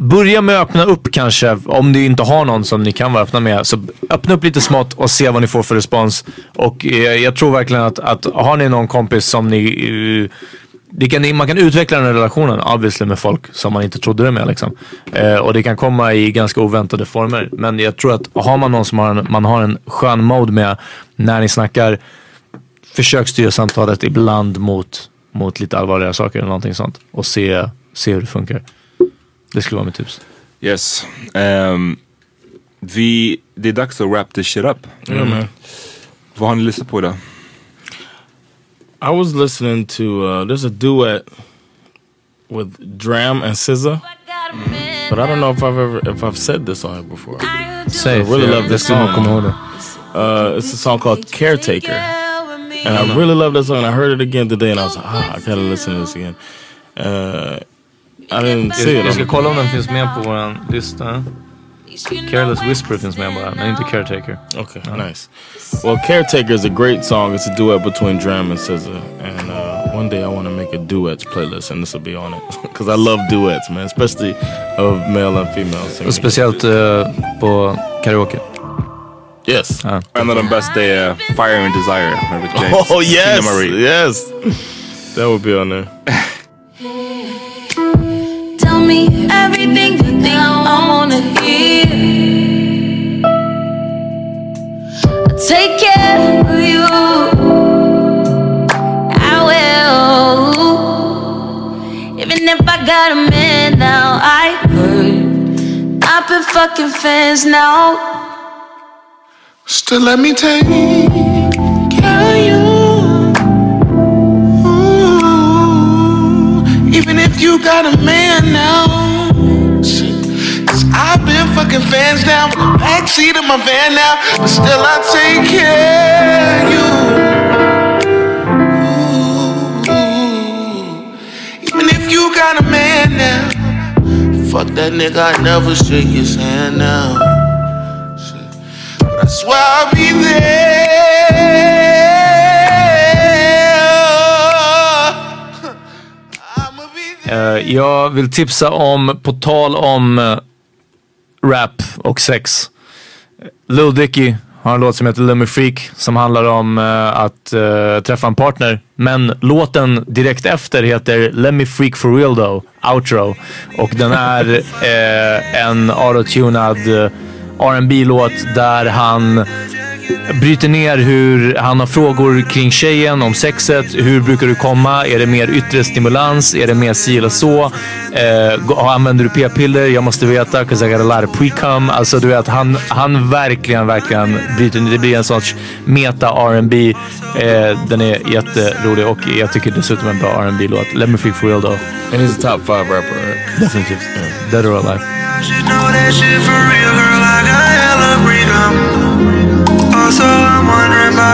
Börja med att öppna upp kanske, om ni inte har någon som ni kan vara öppna med. Så öppna upp lite smått och se vad ni får för respons. Och eh, jag tror verkligen att, att har ni någon kompis som ni... eh, det kan, man kan utveckla den här relationen obviously med folk som man inte trodde det med. Liksom. Eh, och det kan komma i ganska oväntade former. Men jag tror att har man någon som har en, man har en skön mode med när ni snackar, försök styra samtalet ibland mot, mot lite allvarligare saker eller någonting sånt. Och se, se hur det funkar. Det skulle vara mitt tips. Yes. Ehm, vi, det är dags att wrap this shit up. Yeah, man. Vad har ni lyssnat på idag? I was listening to uh, there's a duet with Dram and SZA, but I don't know if I've ever if I've said this on here before. Say, I really yeah, love this song. Uh, it's a song called Caretaker, and I really love that song. And I heard it again today, and I was like, ah, I gotta listen to this again. Uh, I didn't see it. Vi on ska the- kolla om den finns med på vår lista. Careless Whisper finns med bara, men inte Caretaker. Okay, nice. Well, Caretaker is a great song. It's a duet between Dram and SZA. And uh, one day I want to make a duets playlist, and this will be on it. Because I love duets, man, especially of male and female Och singers. speciellt eh, på karaoke. Yes. Ja. En av de bästa är Fire and Desire James. Oh, yes. Yes. That would be on there. Me everything you think I wanna hear. I'll take care of you. I will. Even if I got a man now, I heard. I've been fucking fans now. Still let me take care of you. Even if you got a man now. Cause I've been fucking fans now. in The backseat of my van now. But still I take care of you. Ooh, even if you got a man now. Fuck that nigga, I never shake his hand now. But I swear I'll be there. Eh, jag vill tipsa om, på tal om eh, rap och sex. Lil Dicky har en låt som heter Lemmy Freak som handlar om eh, att träffa en partner. Men låten direkt efter heter Let Me Freak For Real Though, Outro. Och den är en autotunad R&B låt där han bryter ner hur han har frågor kring tjejen, om sexet. Hur brukar du komma? Är det mer yttre stimulans? Är det mer si eller så? Eh, använder du p-piller? Jag måste veta, 'cause I got a lot of pre-cum. Alltså du vet, han, han verkligen, verkligen bryter ner. Det blir en sorts meta R&B. Eh, den är jätterolig och jag tycker dessutom en bra R&B låt Let me freak for real though. And he's a top five rapper, right? Definitivt. Dead or alive.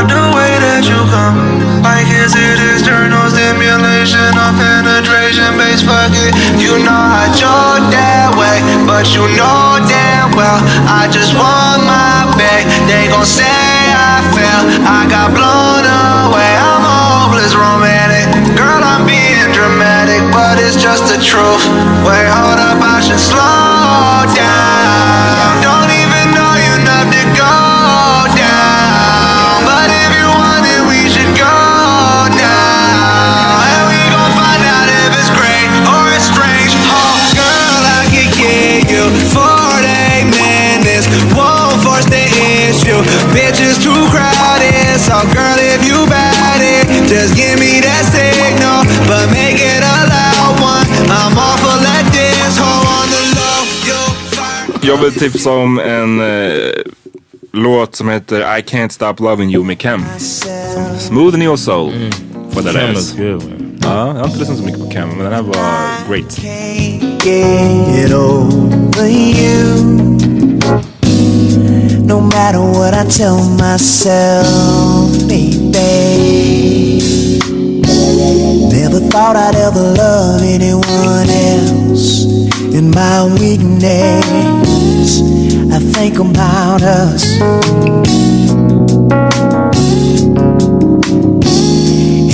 The way that you come. Like, is it external stimulation or penetration based? Fuck it. You know I joke that way, but you know damn well I just want my back. They gon' say I fell, I got blown away. I'm hopeless romantic. Girl, I'm being dramatic, but it's just the truth. Wait, hold up, I should slow down. So, girl, if you bad it, just give me that signal. But make it a loud one. I'm off for let this hoe on the low. You Jag vill tipsa om en eh, låt som heter I Can't Stop Loving You med Kem. Som Smooth Neo Soul. For that Kem is. is good, man. Ja, jag har inte lyssnat så mycket på Kem, men den här var great. get over you. No matter what I tell myself, baby. Never thought I'd ever love anyone else. In my weakness, I think about us.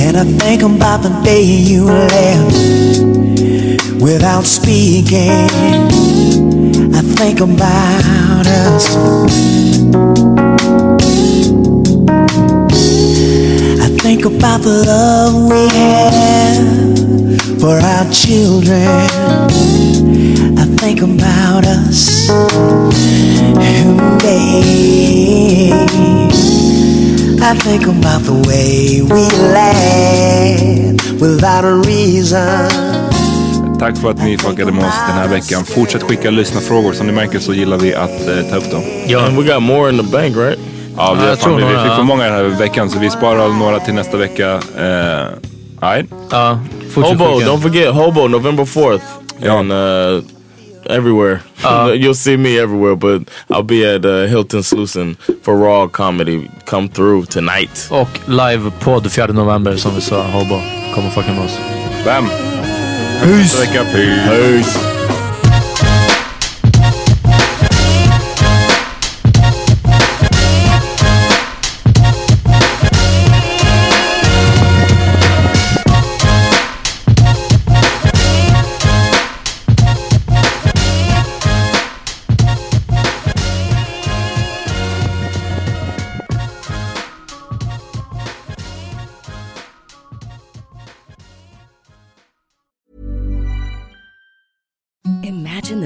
And I think about the day you left without speaking. I think about us. I think about the love we have for our children. I think about us. Babe. I think about the way we laugh without a reason. Tack för att ni fuckade med oss den här veckan. Fortsätt skicka lyssnarfrågor. Som ni märker så gillar vi att eh, ta upp dem. Yeah. And we got more in the bank, right? Ja, vi, Ja, fan, vi, fick för ja. många den här veckan så vi sparar några till nästa vecka. Uh, right? Ja, Hobo, don't forget Hobo, November 4th. And uh, everywhere. Uh, You'll see me everywhere, but I'll be at uh, Hilton Slusen for Raw Comedy. Come through tonight. Och livepodd 4 november som vi sa. Hobo. Kom och fucka med oss. Bam! Peace! Peace! Peace.